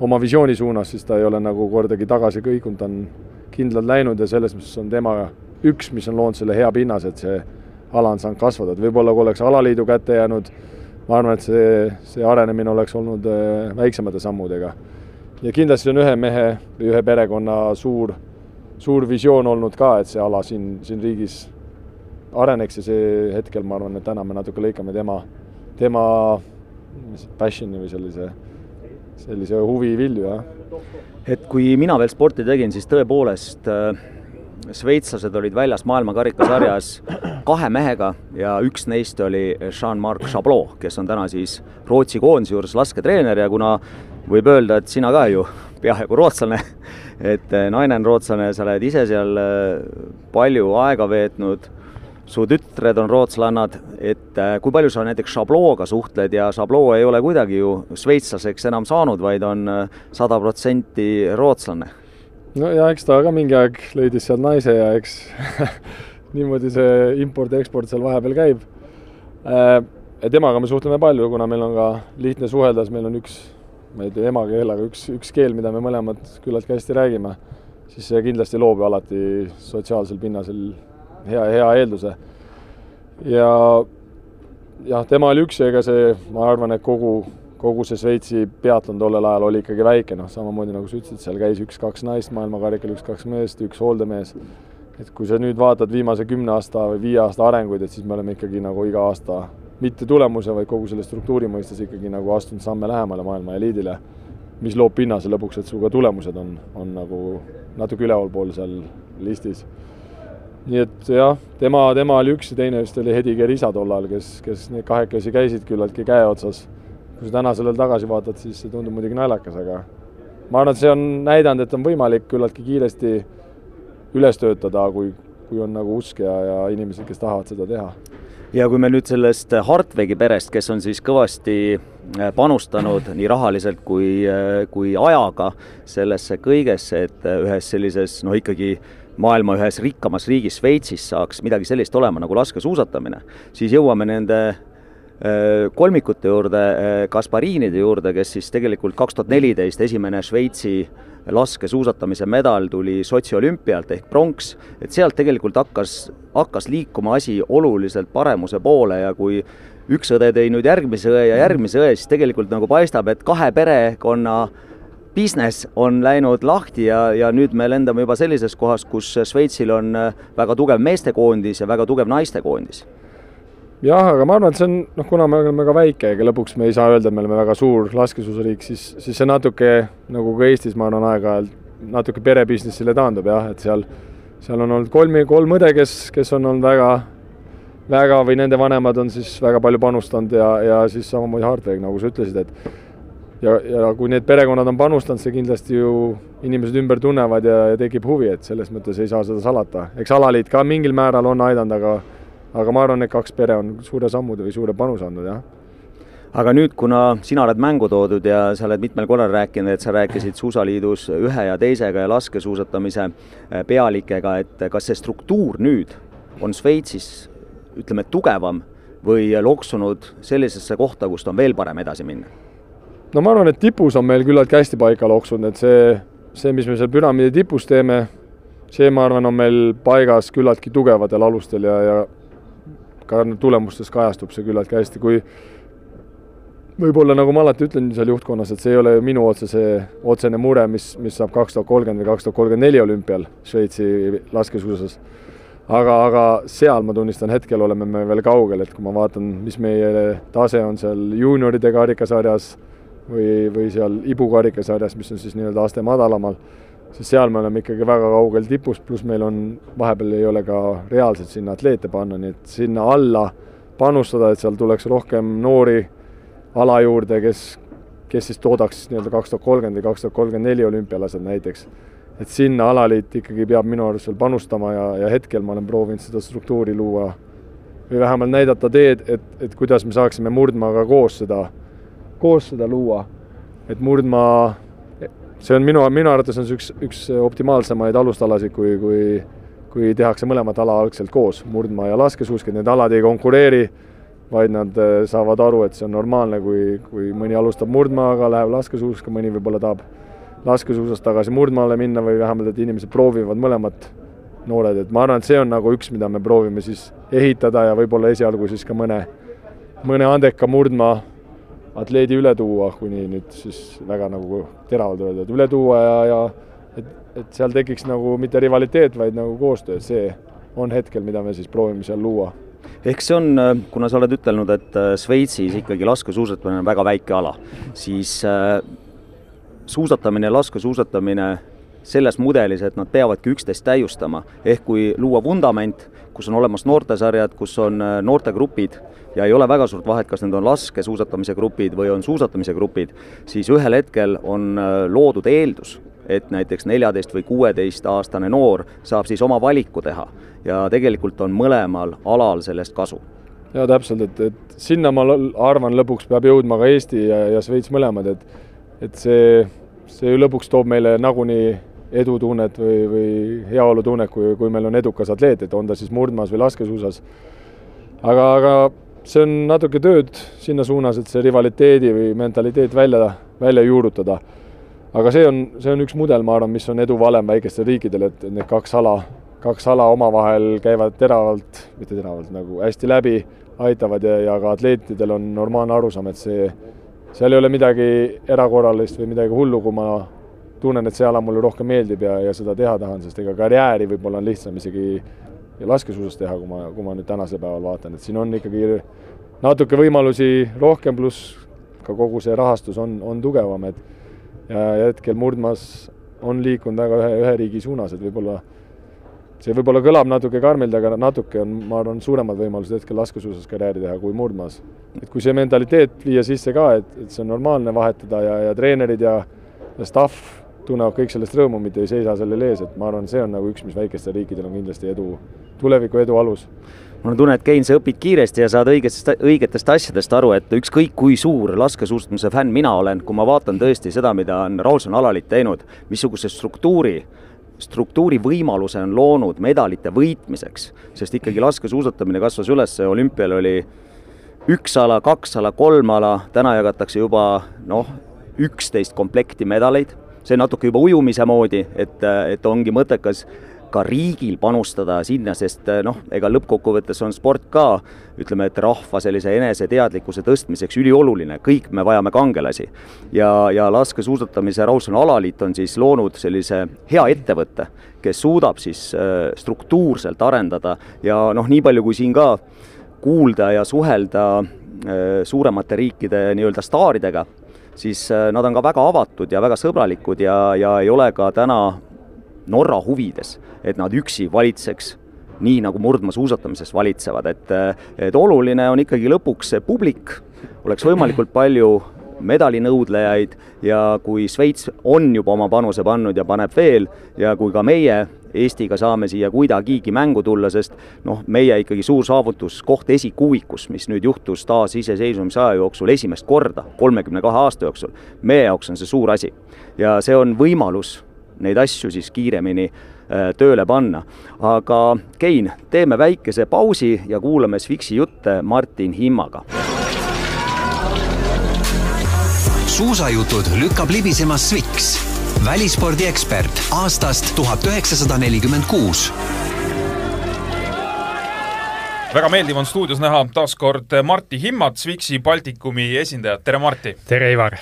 oma visiooni suunas, siis ta ei ole nagu kordagi tagasi kõikunud, ta on kindlalt läinud ja selles mõttes on tema üks, mis on loonud selle hea pinnase, et see ala on saanud kasvada, et võib-olla kui oleks alaliidu kätte jäänud ma arvan, et see, see arenemine oleks olnud äh, väiksemate sammudega. ja kindlasti on ühe mehe või ühe perekonna suur, suur visioon olnud ka, et see ala siin, siin riigis areneks ja see hetkel ma arvan, et täna me natuke lõikame tema, tema passion'i või sellise, sellise huvi vilju, jah. et kui mina veel sporti tegin, siis tõepoolest äh, šveitslased olid väljas maailmakarikasarjas kahe mehega ja üks neist oli Jean-Marc Chablot, kes on täna siis Rootsi koondise juures lasketreener ja kuna võib öelda, et sina ka ju peaaegu rootslane, et eh, naine on rootslane, sa oled ise seal eh, palju aega veetnud, su tütred on rootslanad, et eh, kui palju sa näiteks Chabloga suhtled ja Chablot ei ole kuidagi ju šveitslaseks enam saanud, vaid on sada protsenti rootslane no ja eks ta ka mingi aeg leidis seal naise ja eks niimoodi see import-eksport seal vahepeal käib. Äh, ja temaga me suhtleme palju, kuna meil on ka lihtne suhelda, siis meil on üks, ma ei tea, emakeel, aga üks, üks keel, mida me mõlemad küllaltki hästi räägime, siis see kindlasti loob ju alati sotsiaalsel pinnasel hea, hea eelduse. ja jah, tema oli üks ega see, ma arvan, et kogu kogu see Šveitsi peatlon tollel ajal oli ikkagi väike, noh, samamoodi nagu sa ütlesid, seal käis üks-kaks naist maailmakarikal, üks-kaks meest, üks hooldemees. et kui sa nüüd vaatad viimase kümne aasta või viie aasta arenguid, et siis me oleme ikkagi nagu iga aasta mitte tulemuse, vaid kogu selle struktuuri mõistes ikkagi nagu astunud samme lähemale maailma eliidile, mis loob pinnase lõpuks, et su ka tulemused on, on nagu natuke ülevalpool seal listis. nii et jah, tema, tema oli üks ja teine vist oli Hedi Gerisa tol ajal, kes, kes need kahekesi käisid küllaltki käe otsas kui sa täna sellele tagasi vaatad, siis see tundub muidugi naljakas, aga ma arvan, et see on näidanud, et on võimalik küllaltki kiiresti üles töötada, kui, kui on nagu usk ja, ja inimesed, kes tahavad seda teha. ja kui me nüüd sellest Hartwegi perest, kes on siis kõvasti äh, panustanud nii rahaliselt kui, äh, kui ajaga sellesse kõigesse, et äh, ühes sellises noh, ikkagi maailma ühes rikkamas riigis Šveitsis saaks midagi sellist olema nagu laskesuusatamine, siis jõuame nende kolmikute juurde, äh, Kaspariinide juurde, kes siis tegelikult kaks tuhat neliteist esimene Šveitsi laskesuusatamise medal tuli Sotši olümpialt ehk pronks, et sealt tegelikult hakkas, hakkas liikuma asi oluliselt paremuse poole ja kui üks õde tõi nüüd järgmise õe ja järgmise õe, siis tegelikult nagu paistab, et kahe perekonna business on läinud lahti ja, ja nüüd me lendame juba sellises kohas, kus Šveitsil on väga tugev meestekoondis ja väga tugev naistekoondis jah, aga ma arvan, et see on, noh, kuna me oleme ka väike, ega lõpuks me ei saa öelda, et me oleme väga suur laskesuusariik, siis, siis see natuke nagu ka Eestis, ma arvan, aeg-ajalt natuke perebusinessile taandub jah, et seal, seal on olnud kolm, kolm õde, kes, kes on olnud väga, väga või nende vanemad on siis väga palju panustanud ja, ja siis samamoodi Hartweg, nagu sa ütlesid, et ja, ja kui need perekonnad on panustanud, see kindlasti ju inimesed ümber tunnevad ja, ja tekib huvi, et selles mõttes ei saa seda salata. eks alaliit ka mingil määral on aidanud, aga aga ma arvan, et kaks pere on suure sammude või suure panuse andnud, jah aga nüüd, kuna sina oled mängu toodud ja sa oled mitmel korral rääkinud, et sa rääkisid Suusaliidus ühe ja teisega ja laskesuusatamise eh, pealikega, et kas see struktuur nüüd on Šveitsis ütleme, tugevam või loksunud sellisesse kohta, kust on veel parem edasi minna? no ma arvan, et tipus on meil küllaltki hästi paika loksunud, et see, see, mis me seal püramiidi tipus teeme, see, ma arvan, on meil paigas küllaltki tugevatel alustel ja, ja ka tulemustes kajastub see küllaltki hästi, kui võib-olla nagu ma alati ütlen seal juhtkonnas, et see ei ole minu otsese, otsene mure, mis, mis saab kaks tuhat kolmkümmend või kaks tuhat kolmkümmend neli olümpial Šveitsi laskesuusas. aga, aga seal ma tunnistan, hetkel oleme me veel kaugel, et kui ma vaatan, mis meie tase on seal juunioride karikasarjas või, või seal Ibu karikasarjas, mis on siis nii-öelda aste madalamal siis seal me oleme ikkagi väga kaugel tipust, pluss meil on, vahepeal ei ole ka reaalselt sinna atleete panna, nii et sinna alla panustada, et seal tuleks rohkem noori ala juurde, kes, kes siis toodaks nii-öelda kaks tuhat kolmkümmend või kaks tuhat kolmkümmend neli olümpialased näiteks. et sinna alaliit ikkagi peab minu arust veel panustama ja, ja hetkel ma olen proovinud seda struktuuri luua või vähemalt näidata teed, et, et kuidas me saaksime murdmaaga koos seda, koos seda luua. et murdmaa see on minu, minu arvates on see üks, üks optimaalsemaid alustalasid, kui, kui kui tehakse mõlemat ala algselt koos, murdmaa ja laskesuusk, et need alad ei konkureeri, vaid nad äh, saavad aru, et see on normaalne, kui, kui mõni alustab murdmaaga, läheb laskesuuska, mõni võib-olla tahab laskesuusast tagasi murdmaale minna või vähemalt, et inimesed proovivad mõlemat noored, et ma arvan, et see on nagu üks, mida me proovime siis ehitada ja võib-olla esialgu siis ka mõne, mõne andeka murdmaa atleedi üle tuua, kuni nüüd siis väga nagu teravalt öelda, et üle tuua ja, ja et, et seal tekiks nagu mitte rivaliteet, vaid nagu koostöö, see on hetkel, mida me siis proovime seal luua. ehk see on, kuna sa oled ütelnud, et äh, Šveitsis ikkagi laskesuusatamine on väga väike ala, siis äh, suusatamine laskesuusatamine selles mudelis, et nad peavadki üksteist täiustama, ehk kui luua vundament, kus on olemas noortesarjad, kus on äh, noortegrupid ja ei ole väga suurt vahet, kas need on laskesuusatamise grupid või on suusatamise grupid, siis ühel hetkel on äh, loodud eeldus, et näiteks neljateist või kuueteistaastane noor saab siis oma valiku teha. Ja tegelikult on mõlemal alal sellest kasu. Jaa, täpselt, et, et sinna ma arvan, lõpuks peab jõudma ka Eesti ja, ja Šveits mõlemad, et et see, see lõpuks toob meile nagunii edutunnet või, või heaolutunnet, kui, kui meil on edukas atleet, et on ta siis murdmaas või laskesuusas. aga, aga see on natuke tööd sinna suunas, et see rivaliteedi või mentaliteet välja, välja juurutada. aga see on, see on üks mudel, ma arvan, mis on edu valem väikestel riikidel, et need kaks ala, kaks ala omavahel käivad teravalt, mitte teravalt, nagu hästi läbi, aitavad ja, ja ka atleetidel on normaalne arusaam, et see, seal ei ole midagi erakorralist või midagi hullu, kui ma tunnen, et see ala mulle rohkem meeldib ja, ja seda teha tahan, sest ega karjääri võib-olla on lihtsam isegi laskesuusas teha, kui ma, kui ma nüüd tänasel päeval vaatan, et siin on ikkagi natuke võimalusi rohkem, pluss ka kogu see rahastus on, on tugevam, et ja, hetkel murdmas on liikunud väga ühe, ühe riigi suunas, et võib-olla see võib-olla kõlab natuke karmilt, aga natuke on, ma arvan, suuremad võimalused hetkel laskesuusas karjääri teha kui murdmaas. et kui see mentaliteet viia sisse ka, et, et see on normaalne vahetada ja, ja treenerid ja, ja staff tunnevad kõik sellest rõõmu, mitte ei seisa sellel ees, et ma arvan, see on nagu üks, mis väikestel riikidel on kindlasti edu, tuleviku edu alus. Mul on tunne, et Kein, sa õpid kiiresti ja saad õigetest, õigetest asjadest aru, et ükskõik kui suur laskesuusatamise fänn mina olen, kui ma vaatan tõesti seda, mida on Raulson Alalit teinud, missuguse struktuuri, struktuuri võimaluse on loonud medalite võitmiseks, sest ikkagi laskesuusatamine kasvas üles, olümpial oli üks ala, kaks ala, kolm ala, täna jagatakse juba noh, üksteist komplekti medaleid see natuke juba ujumise moodi, et, et ongi mõttekas ka riigil panustada sinna, sest noh, ega lõppkokkuvõttes on sport ka ütleme, et rahva sellise eneseteadlikkuse tõstmiseks ülioluline, kõik me vajame kangelasi. ja, ja laskesuusatamise Raulson alaliit on siis loonud sellise hea ettevõtte, kes suudab siis äh, struktuurselt arendada ja noh, nii palju kui siin ka kuulda ja suhelda suuremate riikide nii-öelda staaridega, siis nad on ka väga avatud ja väga sõbralikud ja, ja ei ole ka täna Norra huvides, et nad üksi valitseks nii nagu murdmaasuusatamises valitsevad, et, et oluline on ikkagi lõpuks see publik, oleks võimalikult palju medalinõudlejaid ja kui Šveits on juba oma panuse pannud ja paneb veel ja kui ka meie Eestiga saame siia kuidagigi mängu tulla, sest noh, meie ikkagi suur saavutus, koht esikuuikus, mis nüüd juhtus taasiseseisvumise aja jooksul esimest korda, kolmekümne kahe aasta jooksul, meie jaoks on see suur asi. ja see on võimalus neid asju siis kiiremini äh, tööle panna. aga Kein, teeme väikese pausi ja kuulame Sfiksi jutte Martin Himmaga. Suusajutud lükkab libisema Sviks, välispordiekspert aastast tuhat üheksasada nelikümmend kuus väga meeldiv on stuudios näha taas kord Martti Himmat, Swixi Baltikumi esindajat, tere Martti! tere, Ivar!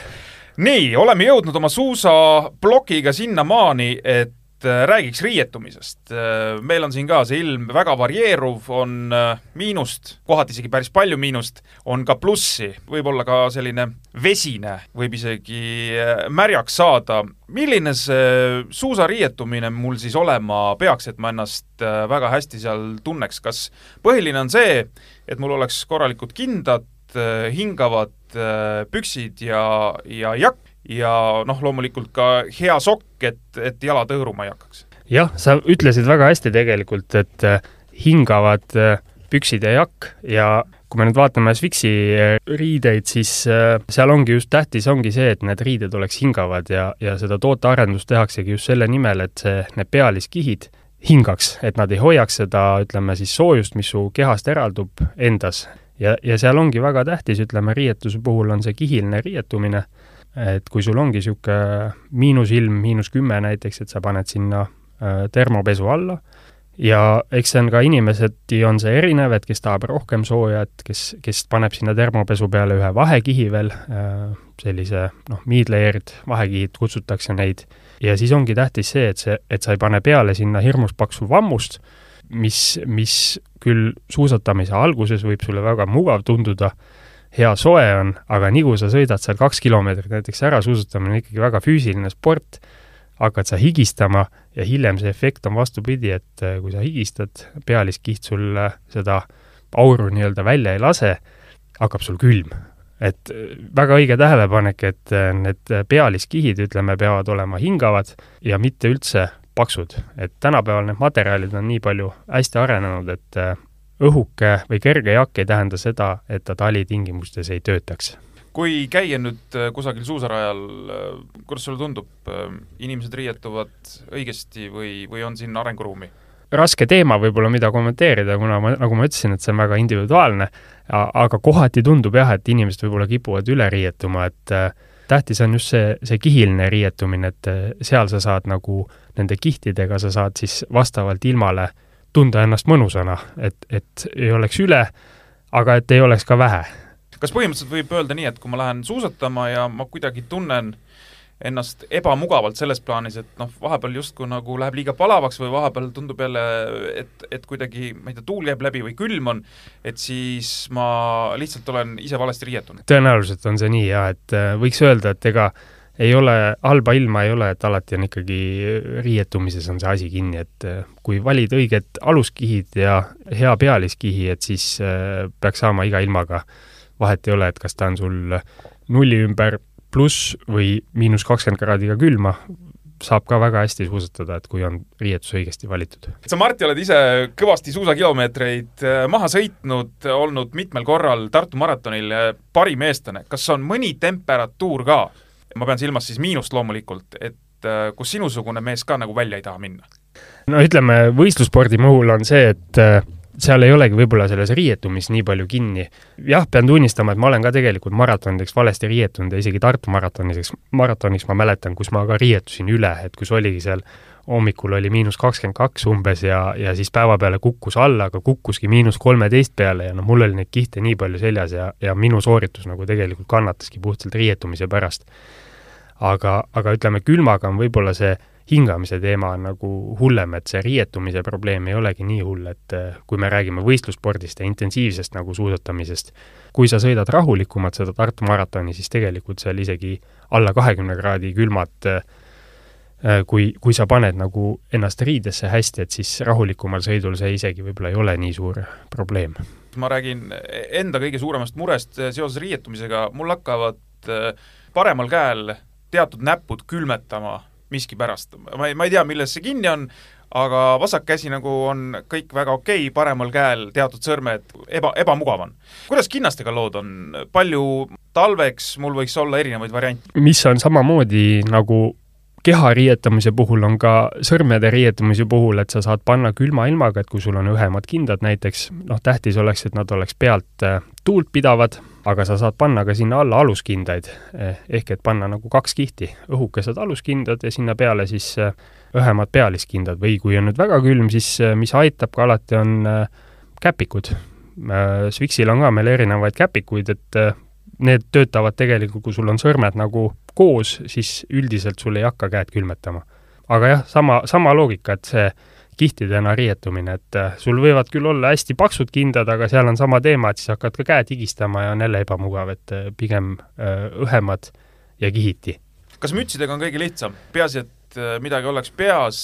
nii, oleme jõudnud oma suusaplokiga sinnamaani, et räägiks riietumisest. Äh, meil on siin ka see ilm väga varieeruv, on äh, miinust, kohati isegi päris palju miinust, on ka plussi, võib-olla ka selline vesine, võib isegi märjaks saada. milline see suusariietumine mul siis olema peaks, et ma ennast väga hästi seal tunneks, kas põhiline on see, et mul oleks korralikud kindad, hingavad Äh, püksid ja, ja jakk ja noh, loomulikult ka hea sokk, et, et jalad hõõruma ei hakkaks. jah, sa ütlesid väga hästi tegelikult, et äh, hingavad äh, püksid ja jakk ja kui me nüüd vaatame Swixi riideid, siis seal ongi just tähtis, ongi see, et need riided oleks hingavad ja, ja seda tootearendust tehaksegi just selle nimel, et see, need pealiskihid hingaks, et nad ei hoiaks seda, ütleme siis soojust, mis su kehast eraldub endas ja, ja seal ongi väga tähtis, ütleme, riietuse puhul on see kihiline riietumine, et kui sul ongi niisugune miinusilm, miinus kümme näiteks, et sa paned sinna äh, termopesu alla ja eks see on ka inimeseti on see erinev, et kes tahab rohkem sooja, et kes, kes paneb sinna termopesu peale ühe vahekihi veel äh,, sellise noh, mid-layered vahekihid kutsutakse neid, ja siis ongi tähtis see, et see, et sa ei pane peale sinna hirmus paksu vammust, mis, mis küll suusatamise alguses võib sulle väga mugav tunduda, hea soe on, aga nii kui sa sõidad seal kaks kilomeetrit näiteks ära, suusatamine on ikkagi väga füüsiline sport, hakkad sa higistama ja hiljem see efekt on vastupidi, et äh, kui sa higistad, pealiskiht sul seda auru nii-öelda välja ei lase, hakkab sul külm. et äh, väga õige tähelepanek, et äh, need pealiskihid, ütleme, peavad olema hingavad ja mitte üldse paksud, et tänapäeval need materjalid on nii palju hästi arenenud, et õhuke või kerge jakk ei tähenda seda, et ta talitingimustes ei töötaks. kui käia nüüd äh, kusagil suusarajal, äh, kuidas sulle tundub, inimesed riietuvad õigesti või, või on siin arenguruumi? raske teema võib-olla, mida kommenteerida, kuna ma, nagu ma ütlesin, et see on väga individuaalne, aga kohati tundub jah, et inimesed võib-olla kipuvad üle riietuma, et äh, tähtis on just see, see kihiline riietumine, et seal sa saad nagu nende kihtidega, sa saad siis vastavalt ilmale tunda ennast mõnusana, et, et ei oleks üle, aga et ei oleks ka vähe. kas põhimõtteliselt võib öelda nii, et kui ma lähen suusatama ja ma kuidagi tunnen äh, ennast ebamugavalt selles plaanis, et noh, vahepeal justkui nagu läheb liiga palavaks või vahepeal tundub jälle, et, et kuidagi, ma ei tea, tuul käib läbi või külm on, et siis ma lihtsalt olen ise valesti riietunud. tõenäoliselt on see nii jah, et äh, võiks öelda, et ega ei ole, halba ilma ei ole, et alati on ikkagi riietumises on see asi kinni, et äh, kui valid õiged aluskihid ja hea pealiskihi, et siis äh, peaks saama iga ilmaga, vahet ei ole, et kas ta on sul nulli ümber pluss või miinus kakskümmend kraadiga külma, saab ka väga hästi suusatada, et kui on riietus õigesti valitud. sa, Martti, oled ise kõvasti suusakilomeetreid äh, maha sõitnud, olnud mitmel korral Tartu maratonil parim eestlane. kas on mõni temperatuur ka, ma pean silmas siis miinust loomulikult, et äh, kus sinusugune mees ka nagu välja ei taha minna? no ütleme, võistlusspordi puhul on see, et seal ei olegi võib-olla selles riietumis nii palju kinni. jah, pean tunnistama, et ma olen ka tegelikult maratonideks valesti riietunud ja isegi Tartu maratoniseks, maratoniks ma mäletan, kus ma ka riietusin üle, et kus oligi seal hommikul oli miinus kakskümmend kaks umbes ja, ja siis päeva peale kukkus alla, aga kukkuski miinus kolmeteist peale ja noh, mul oli neid kihte nii palju seljas ja, ja minu sooritus nagu tegelikult kannataski puhtalt riietumise pärast. Aga, aga ütleme, külmaga on võib-olla see hingamise teema on nagu hullem, et see riietumise probleem ei olegi nii hull, et äh, kui me räägime võistlusspordist ja intensiivsest nagu suusatamisest, kui sa sõidad rahulikumalt seda Tartu maratoni, siis tegelikult seal isegi alla kahekümne kraadi külmad äh, äh, kui, kui sa paned nagu ennast riidesse hästi, et siis rahulikumal sõidul see isegi võib-olla ei ole nii suur probleem. ma räägin enda kõige suuremast murest seoses riietumisega, mul hakkavad paremal käel teatud näpud külmetama miskipärast. ma ei, ma ei tea, milles see kinni on, aga vasak käsi nagu on kõik väga okei okay,, paremal käel teatud sõrmed eba, ebamugav on. kuidas kinnastega lood on, palju talveks mul võiks olla erinevaid variante? mis on samamoodi nagu keha riietamise puhul on ka sõrmede riietamise puhul, et sa saad panna külma ilmaga, et kui sul on õhemad kindad näiteks, noh, tähtis oleks, et nad oleks pealt äh, tuult pidavad, aga sa saad panna ka sinna alla aluskindaid, eh, ehk et panna nagu kaks kihti, õhukesed aluskindad ja sinna peale siis eh, õhemad pealiskindad või kui on nüüd väga külm, siis eh, mis aitab ka alati, on käpikud. Swixil on ka meil erinevaid käpikuid, et need töötavad tegelikult, kui sul on sõrmed nagu koos, siis üldiselt sul ei hakka käed külmetama. aga jah, sama, sama loogika, et see kihtidena riietumine, et äh, sul võivad küll olla hästi paksud kindad, aga seal on sama teema, et siis hakkad ka käed higistama ja on jälle ebamugav, et äh, pigem äh, õhemad ja kihiti. kas mütsidega on kõige lihtsam, peaasi, et midagi oleks peas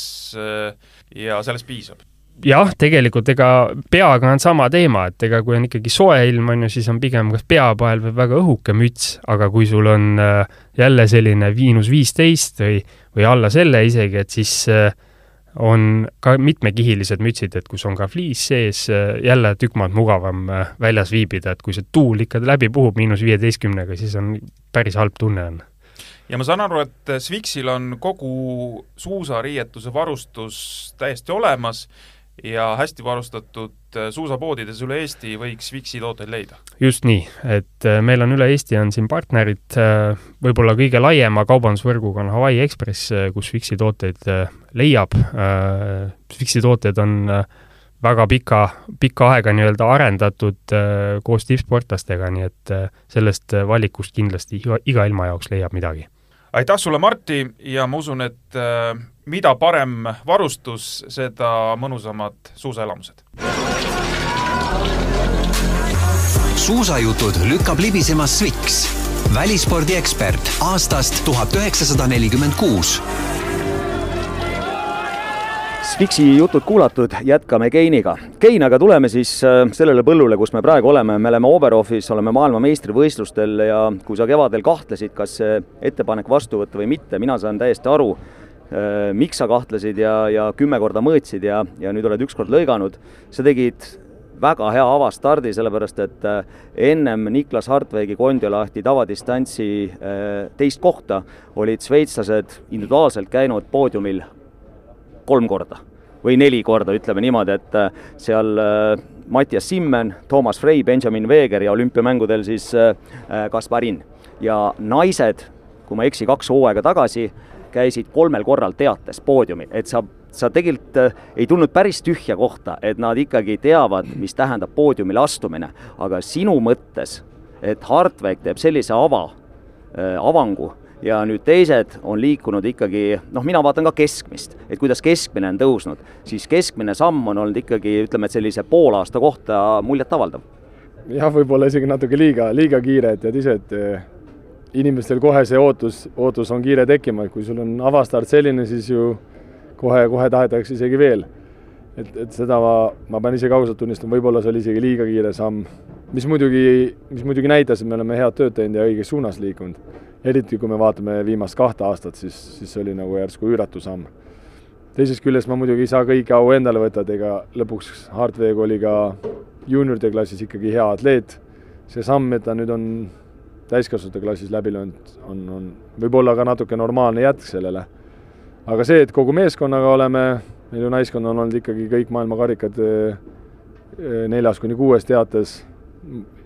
ja sellest piisab? jah, tegelikult ega peaga on sama teema, et ega kui on ikkagi soe ilm, on ju, siis on pigem kas peapael või väga õhuke müts, aga kui sul on jälle selline miinus viisteist või, või alla selle isegi, et siis äh, on ka mitmekihilised mütsid, et kus on ka fliis sees, jälle tükk maad mugavam äh, väljas viibida, et kui see tuul ikka läbi puhub miinus viieteistkümnega, siis on päris halb tunne on. ja ma saan aru, et Swixil on kogu suusariietuse varustus täiesti olemas ja hästi varustatud äh, suusapoodides üle Eesti võiks Vixi tooteid leida? just nii, et äh, meil on üle Eesti on siin partnerid, äh, võib-olla kõige laiema kaubandusvõrguga on Hawaii Express, kus Vixi tooteid leiab. Vixi tooted on väga pika, pikka aega nii-öelda arendatud koos tippsportlastega, nii et sellest valikust kindlasti iga, iga ilma jaoks leiab midagi. Aitäh sulle, Martti, ja ma usun, et mida parem varustus, seda mõnusamad suusaelamused. suusajutud lükkab libisema Swix, välispordiekspert aastast tuhat üheksasada nelikümmend kuus Swixi jutud kuulatud, jätkame Keiniga. Kein, aga tuleme siis äh, sellele põllule, kus me praegu oleme, me oleme Oberhofis, oleme maailmameistrivõistlustel ja kui sa kevadel kahtlesid, kas see ettepanek vastu võtta või mitte, mina saan täiesti aru, Äh, miks sa kahtlesid ja, ja kümme korda mõõtsid ja, ja nüüd oled ükskord lõiganud, sa tegid väga hea avastardi, sellepärast et äh, ennem Niklas Hartwegi Kondiolahti tavadistantsi teist kohta olid šveitslased individuaalselt käinud poodiumil kolm korda või neli korda, ütleme niimoodi, et seal Mattias Simmen, Toomas Frey, Benjamin Veeger ja olümpiamängudel siis Kasparin. ja naised, kui ma ei eksi, kaks hooaega tagasi käisid kolmel korral teates poodiumil, et sa, sa tegelikult äh, ei tulnud päris tühja kohta, et nad ikkagi teavad, mis tähendab poodiumile astumine, aga sinu mõttes, et Hartweg teeb sellise ava, äh, avangu ja nüüd teised on liikunud ikkagi, noh, mina vaatan ka keskmist, et kuidas keskmine on tõusnud, siis keskmine samm on olnud ikkagi, ütleme, et sellise poolaasta kohta muljetavaldav. jah, võib-olla isegi natuke liiga, liiga kiire, et tead ise, et inimestel kohe see ootus, ootus on kiire tekkima, et kui sul on avastart selline, siis ju kohe-kohe tahetakse isegi veel. et, et seda ma, ma pean isegi ausalt tunnistama, võib-olla see oli isegi liiga kiire samm, mis muidugi, mis muidugi näitas, et me oleme head tööd teinud ja õiges suunas liikunud. Eriti kui me vaatame viimast kahte aastat, siis, siis see oli nagu järsku üüratu samm. teisest küljest ma muidugi ei saa kõike au endale võtta, et ega lõpuks Hartweg oli ka juunioride klassis ikkagi hea atleet. see samm, et ta nüüd on täiskasvanute klassis läbi löönud, on, on võib-olla ka natuke normaalne jätk sellele. aga see, et kogu meeskonnaga oleme, meil ju naiskond on olnud ikkagi kõik maailma karikad eh, eh, neljas kuni kuues teates,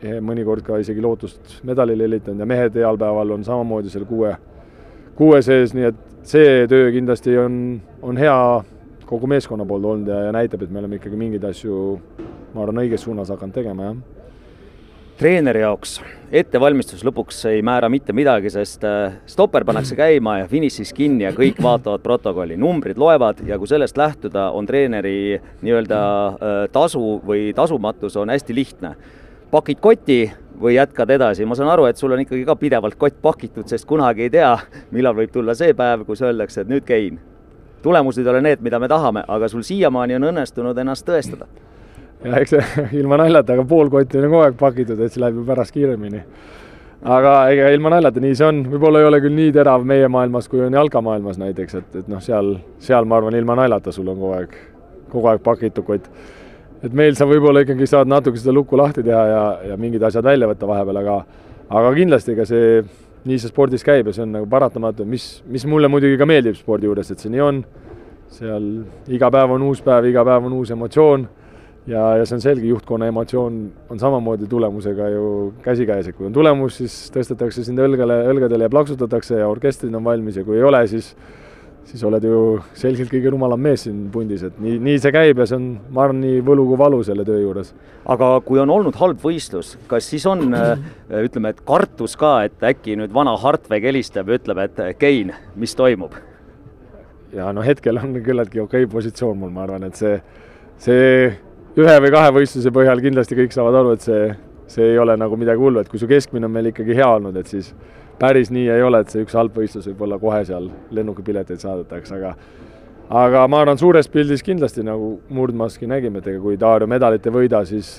mõnikord ka isegi lootust medalile helitanud ja mehed heal päeval on samamoodi seal kuue, kuue sees, nii et see töö kindlasti on, on hea kogu meeskonna poolt olnud ja, ja näitab, et me oleme ikkagi mingeid asju, ma arvan, õiges suunas hakanud tegema, jah treeneri jaoks ettevalmistus lõpuks ei määra mitte midagi, sest äh, stopper pannakse käima ja finišis kinni ja kõik vaatavad protokolli, numbrid loevad ja kui sellest lähtuda, on treeneri nii-öelda äh, tasu või tasumatus on hästi lihtne. Pakid koti või jätkad edasi, ma saan aru, et sul on ikkagi ka pidevalt kott pakitud, sest kunagi ei tea, millal võib tulla see päev, kus öeldakse, et nüüd käin. tulemused ei ole need, mida me tahame, aga sul siiamaani on õnnestunud ennast tõestada ja eks see ilma naljata, aga pool kotti on kogu aeg pakitud, et see läheb ju pärast kiiremini. aga ega ilma naljata, nii see on, võib-olla ei ole küll nii terav meie maailmas, kui on jalkamaailmas näiteks, et, et noh, seal, seal ma arvan, ilma naljata sul on kogu aeg, kogu aeg pakitud kott. Et meil sa võib-olla ikkagi saad natuke seda lukku lahti teha ja, ja mingid asjad välja võtta vahepeal, aga aga kindlasti ega see, nii see spordis käib ja see on nagu paratamatu, mis, mis mulle muidugi ka meeldib spordi juures, et see nii on, seal iga päev on uus päev, iga päev on uus emotsioon ja, ja see on selge, juhtkonna emotsioon on samamoodi tulemusega ju käsikäes, et kui on tulemus, siis tõstetakse sind õlgale, õlgadele ja plaksutatakse ja orkestrid on valmis ja kui ei ole, siis siis oled ju selgelt kõige rumalam mees siin pundis, et nii, nii see käib ja see on, ma arvan, nii võlu kui valu selle töö juures. aga kui on olnud halb võistlus, kas siis on äh, ütleme, et kartus ka, et äkki nüüd vana Hartweg helistab ja ütleb, et Kein, mis toimub? ja no hetkel on küllaltki okei okay positsioon mul, ma arvan, et see, see ühe või kahe võistluse põhjal kindlasti kõik saavad aru, et see, see ei ole nagu midagi hullu, et kui su keskmine on meil ikkagi hea olnud, et siis päris nii ei ole, et see üks halb võistlus võib olla kohe seal lennukipileteid saadetakse, aga aga ma arvan, suures pildis kindlasti nagu Murdmaski nägime, et ega kui Dario medalit ei võida, siis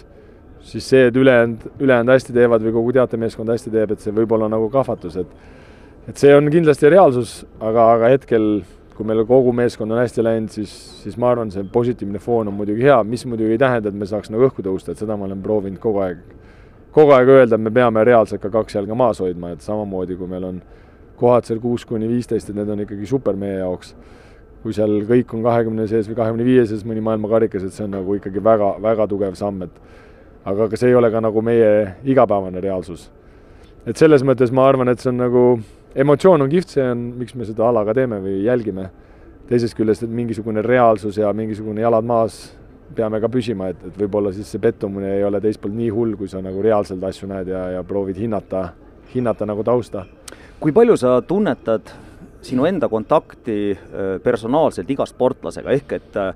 siis see, et ülejäänud, ülejäänud hästi teevad või kogu teatemeeskond hästi teeb, et see võib olla nagu kahvatus, et et see on kindlasti reaalsus, aga, aga hetkel kui meil kogu meeskond on hästi läinud, siis, siis ma arvan, see positiivne foon on muidugi hea, mis muidugi ei tähenda, et me saaks nagu õhku tõusta, et seda ma olen proovinud kogu aeg, kogu aeg öelda, et me peame reaalselt ka kaks jalga maas hoidma, et samamoodi, kui meil on kohad seal kuus kuni viisteist, et need on ikkagi super meie jaoks. kui seal kõik on kahekümne sees või kahekümne viie sees mõni maailmakarikas, et see on nagu ikkagi väga, väga tugev samm, et aga ka see ei ole ka nagu meie igapäevane reaalsus. et selles mõttes ma arvan, et see on nagu emotsioon on kihvt, see on, miks me seda ala ka teeme või jälgime. teisest küljest, et mingisugune reaalsus ja mingisugune jalad maas peame ka püsima, et, et võib-olla siis see pettumine ei ole teist poolt nii hull, kui sa nagu reaalselt asju näed ja, ja proovid hinnata, hinnata nagu tausta. kui palju sa tunnetad sinu enda kontakti äh, personaalselt iga sportlasega, ehk et äh,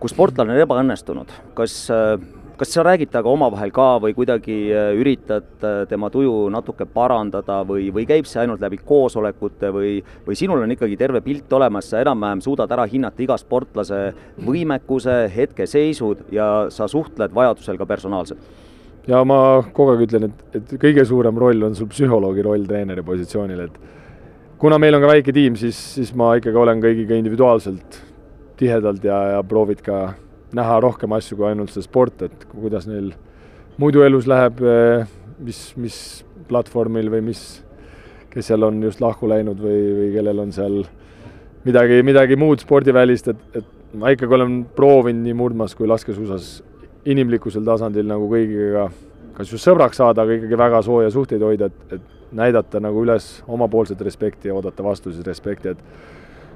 kui sportlane on ebaõnnestunud, kas äh, kas sa räägid temaga omavahel ka või kuidagi äh, üritad äh, tema tuju natuke parandada või, või käib see ainult läbi koosolekute või, või sinul on ikkagi terve pilt olemas, sa enam-vähem suudad ära hinnata iga sportlase võimekuse, hetkeseisud ja sa suhtled vajadusel ka personaalselt? ja ma kogu aeg ütlen, et, et kõige suurem roll on sul psühholoogi roll treeneri positsioonil, et kuna meil on ka väike tiim, siis, siis ma ikkagi olen kõigiga individuaalselt tihedalt ja, ja proovid ka näha rohkem asju kui ainult see sport, et kuidas neil muidu elus läheb, eh, mis, mis platvormil või mis, kes seal on just lahku läinud või, või kellel on seal midagi, midagi muud spordivälist, et, et ma ikkagi olen proovinud nii murdmas kui laskesuusas inimlikkusel tasandil nagu kõigiga kas just sõbraks saada, aga ikkagi väga sooja suhteid hoida, et, et näidata nagu üles omapoolset respekti ja oodata vastu siis respekti, et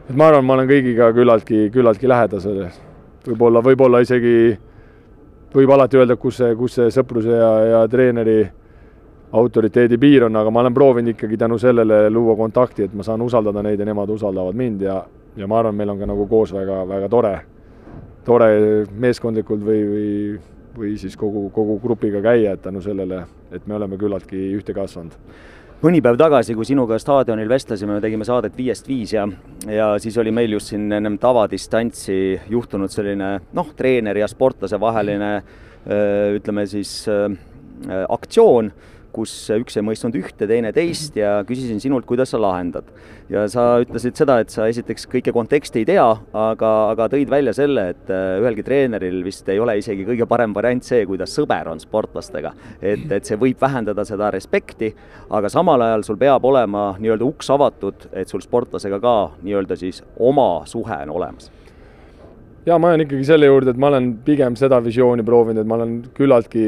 et ma arvan, ma olen kõigiga küllaltki, küllaltki lähedasel võib-olla, võib-olla isegi võib alati öelda, kus see, kus see sõpruse ja, ja treeneri autoriteedi piir on, aga ma olen proovinud ikkagi tänu sellele luua kontakti, et ma saan usaldada neid ja nemad usaldavad mind ja, ja ma arvan, meil on ka nagu koos väga, väga tore, tore meeskondlikult või, või, või siis kogu, kogu grupiga käia, et tänu sellele, et me oleme küllaltki ühte kasvanud mõni päev tagasi, kui sinuga staadionil vestlesime, me tegime saadet Viiest viis ja, ja siis oli meil just siin ennem tavadistantsi juhtunud selline noh, treeneri ja sportlase vaheline ütleme siis aktsioon kus üks ei mõistnud ühte, teine teist ja küsisin sinult, kuidas sa lahendad. ja sa ütlesid seda, et sa esiteks kõike konteksti ei tea, aga, aga tõid välja selle, et äh, ühelgi treeneril vist ei ole isegi kõige parem variant see, kuidas sõber on sportlastega. et, et see võib vähendada seda respekti, aga samal ajal sul peab olema nii-öelda uks avatud, et sul sportlasega ka nii-öelda siis oma suhe on olemas ja ma jään ikkagi selle juurde, et ma olen pigem seda visiooni proovinud, et ma olen küllaltki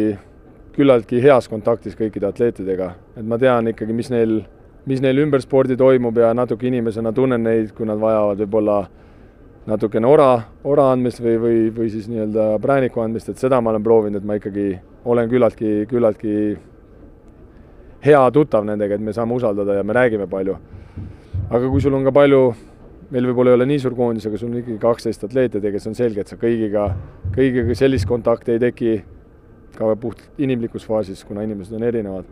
küllaltki heas kontaktis kõikide atleetidega, et ma tean ikkagi, mis neil, mis neil ümber spordi toimub ja natuke inimesena tunnen neid, kui nad vajavad võib-olla natukene ora, ora andmist või, või, või siis nii-öelda prääniku andmist, et seda ma olen proovinud, et ma ikkagi olen küllaltki, küllaltki hea tuttav nendega, et me saame usaldada ja me räägime palju. aga kui sul on ka palju, meil võib-olla ei ole nii suur koondis, aga sul on ikkagi kaksteist atleeti, kes on selge, et sa kõigiga, kõigiga sellist kontakti ei teki ka puht inimlikus faasis, kuna inimesed on erinevad.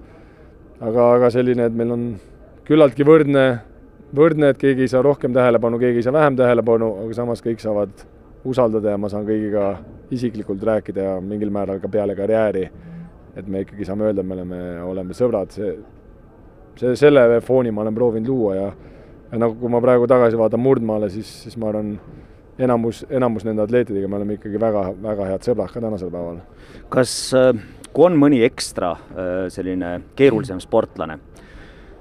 aga, aga selline, et meil on küllaltki võrdne, võrdne, et keegi ei saa rohkem tähelepanu, keegi ei saa vähem tähelepanu, aga samas kõik saavad usaldada ja ma saan kõigiga isiklikult rääkida ja mingil määral ka peale karjääri et me ikkagi saame öelda, et me oleme, oleme sõbrad, see, see, selle fooni ma olen proovinud luua ja ja nagu, kui ma praegu tagasi vaatan Murdmaale, siis, siis ma arvan, enamus, enamus nende atleetidega me oleme ikkagi väga, väga head sõbrad ka tänasel päeval. kas, äh, kui on mõni ekstra äh, selline keerulisem sportlane,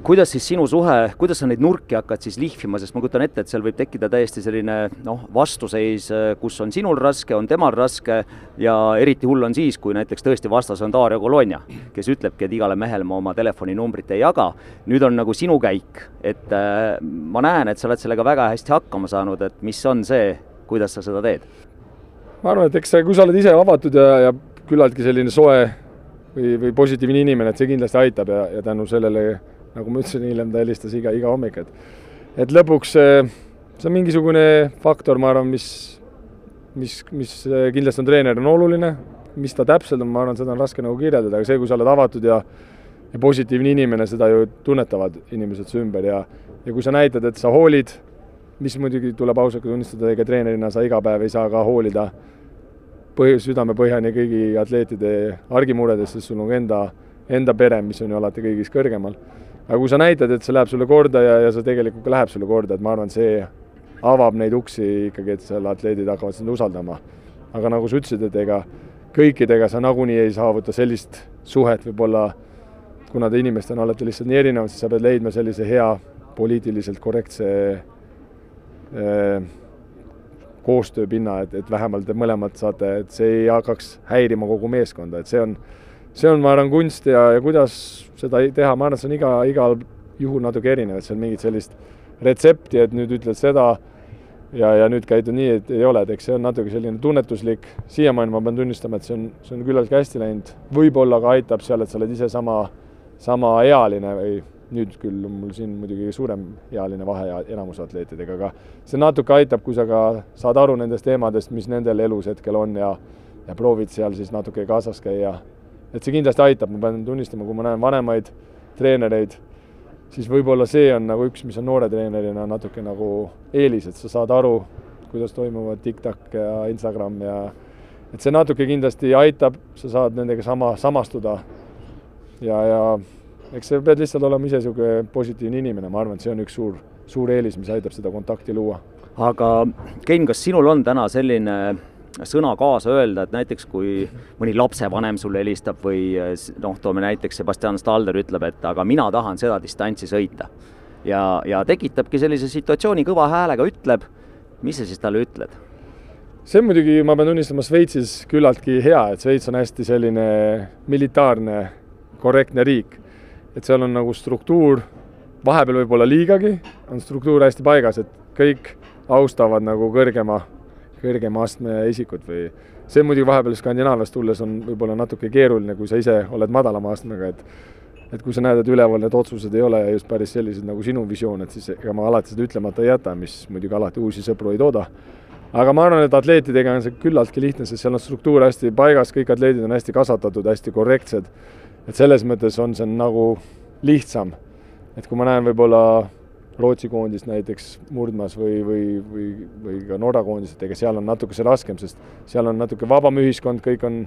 kuidas siis sinu suhe, kuidas sa neid nurki hakkad siis lihvima, sest ma kujutan ette, et seal võib tekkida täiesti selline noh, vastuseis, kus on sinul raske, on temal raske ja eriti hull on siis, kui näiteks tõesti vastas on Dario Colonia, kes ütlebki, et igale mehele ma oma telefoninumbrit ei jaga. nüüd on nagu sinu käik, et äh, ma näen, et sa oled sellega väga hästi hakkama saanud, et mis on see, kuidas sa seda teed? ma arvan, et eks kui sa oled ise avatud ja, ja küllaltki selline soe või, või positiivne inimene, et see kindlasti aitab ja, ja tänu sellele nagu ma ütlesin, hiljem ta helistas iga, iga hommik, et et lõpuks see on mingisugune faktor, ma arvan, mis, mis, mis kindlasti on treeneril on oluline, mis ta täpselt on, ma arvan, seda on raske nagu kirjeldada, aga see, kui sa oled avatud ja ja positiivne inimene, seda ju tunnetavad inimesed su ümber ja ja kui sa näitad, et sa hoolid, mis muidugi tuleb ausalt tunnistada, ega treenerina sa iga päev ei saa ka hoolida põhi, südamepõhjani kõigi atleetide argimuredest, sest sul on enda, enda pere, mis on ju alati kõigist kõrgemal aga kui sa näitad, et see läheb sulle korda ja, ja see tegelikult ka läheb sulle korda, et ma arvan, see avab neid uksi ikkagi, et seal atleedid hakkavad sind usaldama. aga nagu sa ütlesid, et ega kõikidega sa nagunii ei saavuta sellist suhet võib-olla, kuna te inimestena olete lihtsalt nii erinevad, siis sa pead leidma sellise hea poliitiliselt korrektse äh, koostööpinna, et, et vähemalt te mõlemad saate, et see ei hakkaks häirima kogu meeskonda, et see on see on, ma arvan, kunst ja, ja kuidas seda teha, ma arvan, et see on iga, igal juhul natuke erinev, et seal mingit sellist retsepti, et nüüd ütled seda ja, ja nüüd käidud nii, et ei ole, et eks see on natuke selline tunnetuslik, siiamaani ma pean tunnistama, et see on, see on küllaltki hästi läinud, võib-olla ka aitab seal, et sa oled ise sama, samaealine või nüüd küll on mul siin muidugi suurem ealine vahe enamuse atleetidega, aga see natuke aitab, kui sa ka saad aru nendest teemadest, mis nendel elus hetkel on ja ja proovid seal siis natuke kaasas käia et see kindlasti aitab, ma pean tunnistama, kui ma näen vanemaid treenereid, siis võib-olla see on nagu üks, mis on noore treenerina natuke nagu eelis, et sa saad aru, kuidas toimuvad TikTok ja Instagram ja et see natuke kindlasti aitab, sa saad nendega sama, samastuda. ja, ja eks sa pead lihtsalt olema ise niisugune positiivne inimene, ma arvan, et see on üks suur, suur eelis, mis aitab seda kontakti luua. aga Ken, kas sinul on täna selline sõna kaasa öelda, et näiteks kui mõni lapsevanem sulle helistab või noh, toome näiteks Sebastian Stalder ütleb, et aga mina tahan seda distantsi sõita. ja, ja tekitabki sellise situatsiooni kõva häälega, ütleb, mis sa siis talle ütled? see on muidugi, ma pean tunnistama, Šveitsis küllaltki hea, et Šveits on hästi selline militaarne, korrektne riik. et seal on nagu struktuur, vahepeal võib-olla liigagi, on struktuur hästi paigas, et kõik austavad nagu kõrgema kõrgema astme isikut või see muidugi vahepeal Skandinaaviast tulles on võib-olla natuke keeruline, kui sa ise oled madalama astmega, et et kui sa näed, et üleval need otsused ei ole just päris sellised nagu sinu visioon, et siis ega ma alati seda ütlemata ei jäta, mis muidugi alati uusi sõpru ei tooda. aga ma arvan, et atleetidega on see küllaltki lihtne, sest seal on struktuur hästi paigas, kõik atleedid on hästi kasvatatud, hästi korrektsed. et selles mõttes on see nagu lihtsam. et kui ma näen võib-olla Rootsi koondist näiteks murdmas või, või, või, või ka Norra koondist, et ega seal on natuke see raskem, sest seal on natuke vabam ühiskond, kõik on,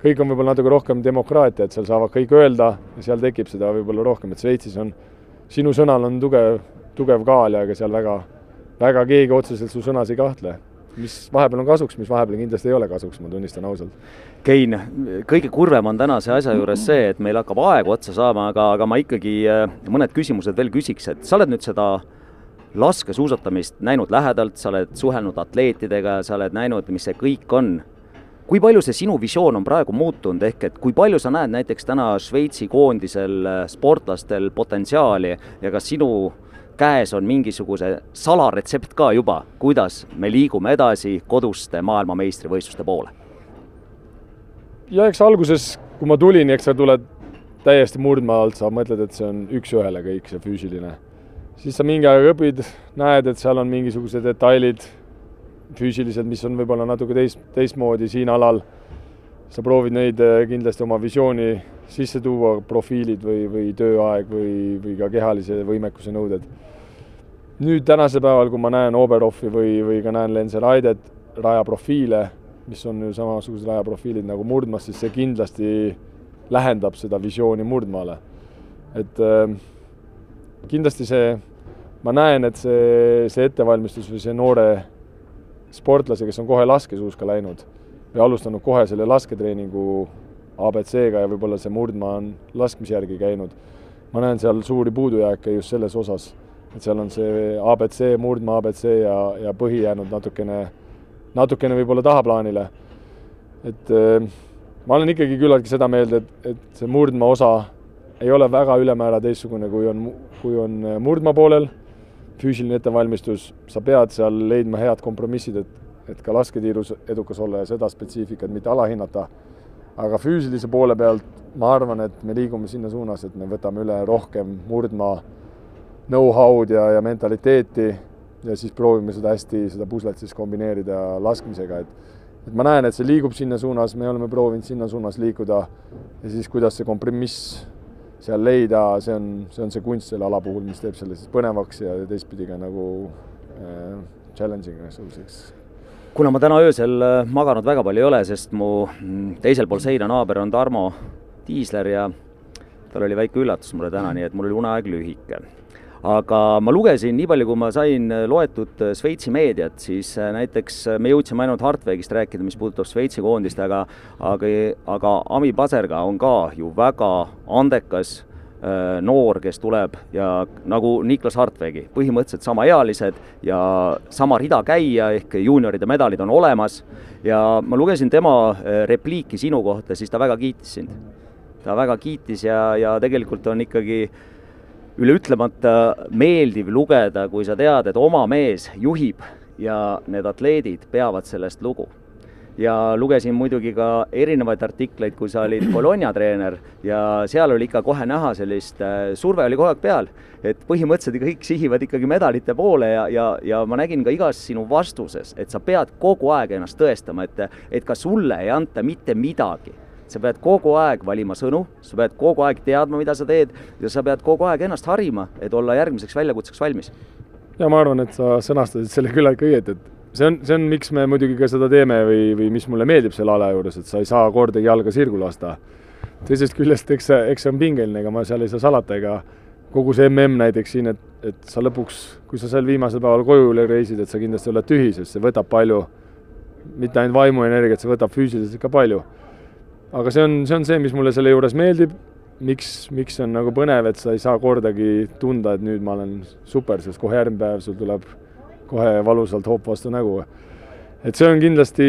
kõik on võib-olla natuke rohkem demokraatia, et seal saavad kõik öelda ja seal tekib seda võib-olla rohkem, et Šveitsis on, sinu sõnal on tugev, tugev kaal ja ega seal väga, väga keegi otseselt su sõnas ei kahtle mis vahepeal on kasuks, mis vahepeal kindlasti ei ole kasuks, ma tunnistan ausalt. Kein, kõige kurvem on tänase asja juures see, et meil hakkab aeg otsa saama, aga, aga ma ikkagi äh, mõned küsimused veel küsiks, et sa oled nüüd seda laskesuusatamist näinud lähedalt, sa oled suhelnud atleetidega, sa oled näinud, mis see kõik on. kui palju see sinu visioon on praegu muutunud, ehk et kui palju sa näed näiteks täna Šveitsi koondisel äh, sportlastel potentsiaali ja kas sinu käes on mingisuguse salaretsept ka juba, kuidas me liigume edasi koduste maailmameistrivõistluste poole? ja eks alguses, kui ma tulin, eks sa tuled täiesti murdmaa alt sa mõtled, et see on üks-ühele kõik see füüsiline. siis sa mingi aeg õpid, näed, et seal on mingisugused detailid füüsilised, mis on võib-olla natuke teist, teistmoodi siin alal. sa proovid neid äh, kindlasti oma visiooni sisse tuua, profiilid või, või tööaeg või, või ka kehalise võimekuse nõuded. nüüd tänasel päeval, kui ma näen Oberhoffi või, või ka näen Lenzer Aidet, rajaprofiile, mis on ju samasugused rajaprofiilid nagu murdmas, siis see kindlasti lähendab seda visiooni murdmaale. et äh, kindlasti see, ma näen, et see, see ettevalmistus või see noore sportlase, kes on kohe laskesuuska läinud või alustanud kohe selle lasketreeningu abc-ga ja võib-olla see murdmaa on laskmise järgi käinud. ma näen seal suuri puudujääke just selles osas, et seal on see abc, murdmaa abc ja, ja põhi jäänud natukene, natukene võib-olla tahaplaanile. et äh, ma olen ikkagi küllaltki seda meelt, et, et see murdmaa osa ei ole väga ülemäära teistsugune, kui on, kui on äh, murdmaa poolel, füüsiline ettevalmistus, sa pead seal leidma head kompromissid, et, et ka lasketiirus edukas olla ja seda spetsiifikat mitte alahinnata aga füüsilise poole pealt ma arvan, et me liigume sinna suunas, et me võtame üle rohkem murdmaa know-how'd ja, ja mentaliteeti ja siis proovime seda hästi, seda puslet siis kombineerida laskmisega, et et ma näen, et see liigub sinna suunas, me oleme proovinud sinna suunas liikuda ja siis kuidas see kompromiss seal leida, see on, see on see kunst selle ala puhul, mis teeb selle siis põnevaks ja teistpidi ka nagu äh, challenging selliseks kuna ma täna öösel äh, maganud väga palju ei ole, sest mu mm, teisel pool seina naaber on Tarmo Tiisler ja tal oli väike üllatus mulle täna, nii et mul oli uneaeg lühike. aga ma lugesin, nii palju kui ma sain äh, loetud äh, Šveitsi meediat, siis näiteks me jõudsime ainult Hartwegist rääkida, mis puudutab Šveitsi koondist, aga aga, aga Ami Paserga on ka ju väga andekas Äh, noor, kes tuleb ja nagu Niklas Hartwegi, põhimõtteliselt samaealised ja sama rida käia, ehk juunioride medalid on olemas ja ma lugesin tema äh, repliiki sinu kohta, siis ta väga kiitis sind. ta väga kiitis ja, ja tegelikult on ikkagi üleütlemata meeldiv lugeda, kui sa tead, et oma mees juhib ja need atleedid peavad sellest lugu ja lugesin muidugi ka erinevaid artikleid, kui sa olid Bologna treener ja seal oli ikka kohe näha sellist, äh, surve oli kogu aeg peal, et põhimõtteliselt kõik sihivad ikkagi medalite poole ja, ja, ja ma nägin ka igas sinu vastuses, et sa pead kogu aeg ennast tõestama, et, et ka sulle ei anta mitte midagi sa pead kogu aeg valima sõnu, sa pead kogu aeg teadma, mida sa teed ja sa pead kogu aeg ennast harima, et olla järgmiseks väljakutseks valmis. ja ma arvan, et sa sõnastasid selle küllaltki õieti, et see on, see on, miks me muidugi ka seda teeme või, või mis mulle meeldib selle ala juures, et sa ei saa kordagi jalga sirgu lasta. teisest küljest, eks see, eks see on pingeline, ega ma seal ei saa salata, ega kogu see mm näiteks siin, et, et sa lõpuks, kui sa seal viimasel päeval koju reisid, et sa kindlasti oled tühi, sest see võtab palju, mitte ainult vaimuenergiat, see võtab füüsiliselt ka palju. aga see on, see on see, mis mulle selle juures meeldib, miks, miks see on nagu põnev, et sa ei saa kordagi tunda, et nüüd ma olen super, sest kohe järgmine päev sul tuleb kohe valusalt hoop vastu nägu. et see on kindlasti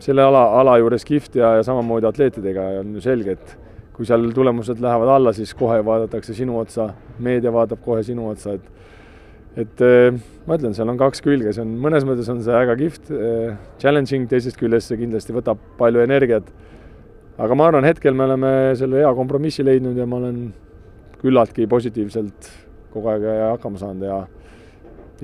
selle ala, ala juures kihvt ja, ja samamoodi atleetidega on ju selge, et kui seal tulemused lähevad alla, siis kohe vaadatakse sinu otsa, meedia vaatab kohe sinu otsa, et et eh, ma ütlen, seal on kaks külge, see on, mõnes mõttes on see väga kihvt, eh, challenging, teisest küljest see kindlasti võtab palju energiat. aga ma arvan, hetkel me oleme selle hea kompromissi leidnud ja ma olen küllaltki positiivselt kogu aeg hakkama saanud ja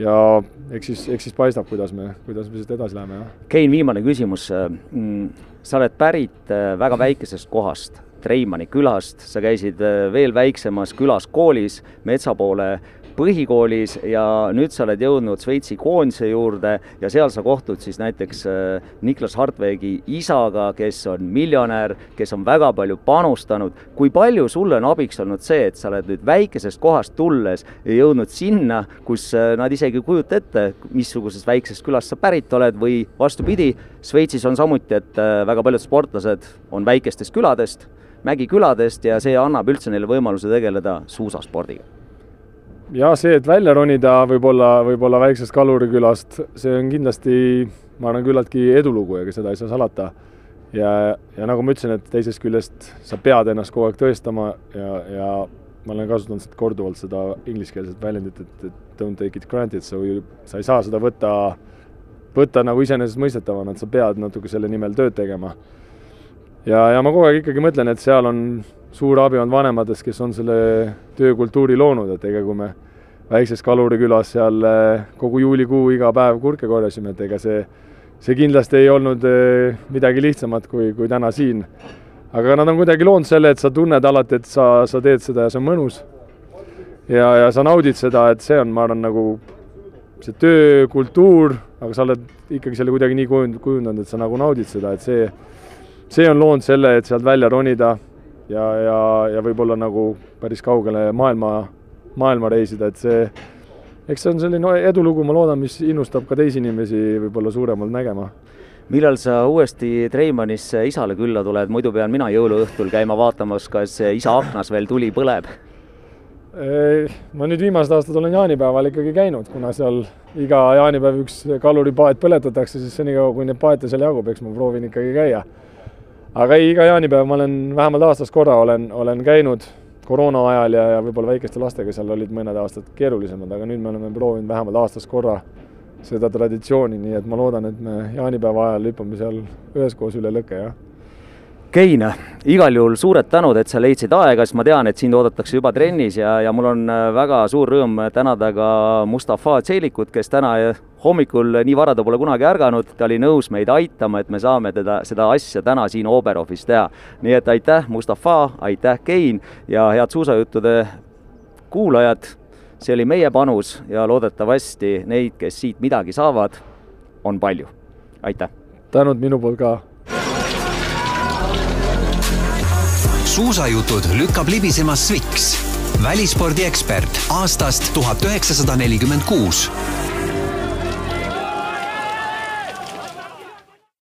ja eks siis, eks siis paistab, kuidas me, kuidas me siit edasi läheme, jah. Kein, viimane küsimus. Mm, sa oled pärit äh, väga väikesest kohast, Treimani külast, sa käisid äh, veel väiksemas külas koolis metsa poole põhikoolis ja nüüd sa oled jõudnud Šveitsi koondise juurde ja seal sa kohtud siis näiteks äh, Niklas Hartwegi isaga, kes on miljonär, kes on väga palju panustanud. kui palju sulle on abiks olnud see, et sa oled nüüd väikesest kohast tulles jõudnud sinna, kus äh, nad isegi ei kujuta ette, missugusest väiksest külast sa pärit oled või vastupidi, Šveitsis on samuti, et äh, väga paljud sportlased on väikestest küladest, mägiküladest ja see annab üldse neile võimaluse tegeleda suusaspordiga ja see, et välja ronida võib-olla, võib-olla väiksest kalurikülast, see on kindlasti, ma arvan, küllaltki edulugu, ega seda ei saa salata. ja, ja nagu ma ütlesin, et teisest küljest sa pead ennast kogu aeg tõestama ja, ja ma olen kasutanud korduvalt seda ingliskeelset väljendit, et, et don't take it granted, sa, sa ei saa seda võtta, võtta nagu iseenesestmõistetavana, et sa pead natuke selle nimel tööd tegema. ja, ja ma kogu aeg ikkagi mõtlen, et seal on suur abi on vanematest, kes on selle töökultuuri loonud, et ega kui me väikses kalurikülas seal eh, kogu juulikuu iga päev kurke korjasime, et ega see, see kindlasti ei olnud eh, midagi lihtsamat kui, kui täna siin. aga nad on kuidagi loonud selle, et sa tunned alati, et sa, sa teed seda ja see on mõnus. ja, ja sa naudid seda, et see on, ma arvan, nagu see töökultuur, aga sa oled ikkagi selle kuidagi nii kujundanud, et sa nagu naudid seda, et see, see on loonud selle, et sealt välja ronida ja, ja, ja võib-olla nagu päris kaugele maailma, maailma reisida, et see, eks see on selline edulugu, ma loodan, mis innustab ka teisi inimesi võib-olla suuremalt nägema. Millal sa uuesti Treimannisse isale külla tuled, muidu pean mina jõuluõhtul käima vaatamas, kas isa aknas veel tuli põleb? ma nüüd viimased aastad olen jaanipäeval ikkagi käinud, kuna seal iga jaanipäev üks kaluripaat põletatakse, siis senikaua, kui neid paate seal jagub, eks ma proovin ikkagi käia aga ei, iga jaanipäev ma olen vähemalt aastas korra olen, olen käinud koroona ajal ja, ja võib-olla väikeste lastega seal olid mõned aastad keerulisemad, aga nüüd me oleme proovinud vähemalt aastas korra seda traditsiooni, nii et ma loodan, et me jaanipäeva ajal hüppame seal üheskoos üle lõkke, jah. Kein, igal juhul suured tänud, et sa leidsid aega, sest ma tean, et sind oodatakse juba trennis ja, ja mul on väga suur rõõm tänada ka Mustafa Tšelikut, kes täna hommikul nii vara ta pole kunagi ärganud, ta oli nõus meid aitama, et me saame teda, seda asja täna siin Oberhofis teha. nii et aitäh, Mustafa, aitäh, Kein ja head suusajuttude kuulajad, see oli meie panus ja loodetavasti neid, kes siit midagi saavad, on palju. aitäh! tänud minu poolt ka suusajutud lükkab libisema Sviks, välispordiekspert aastast tuhat üheksasada nelikümmend kuus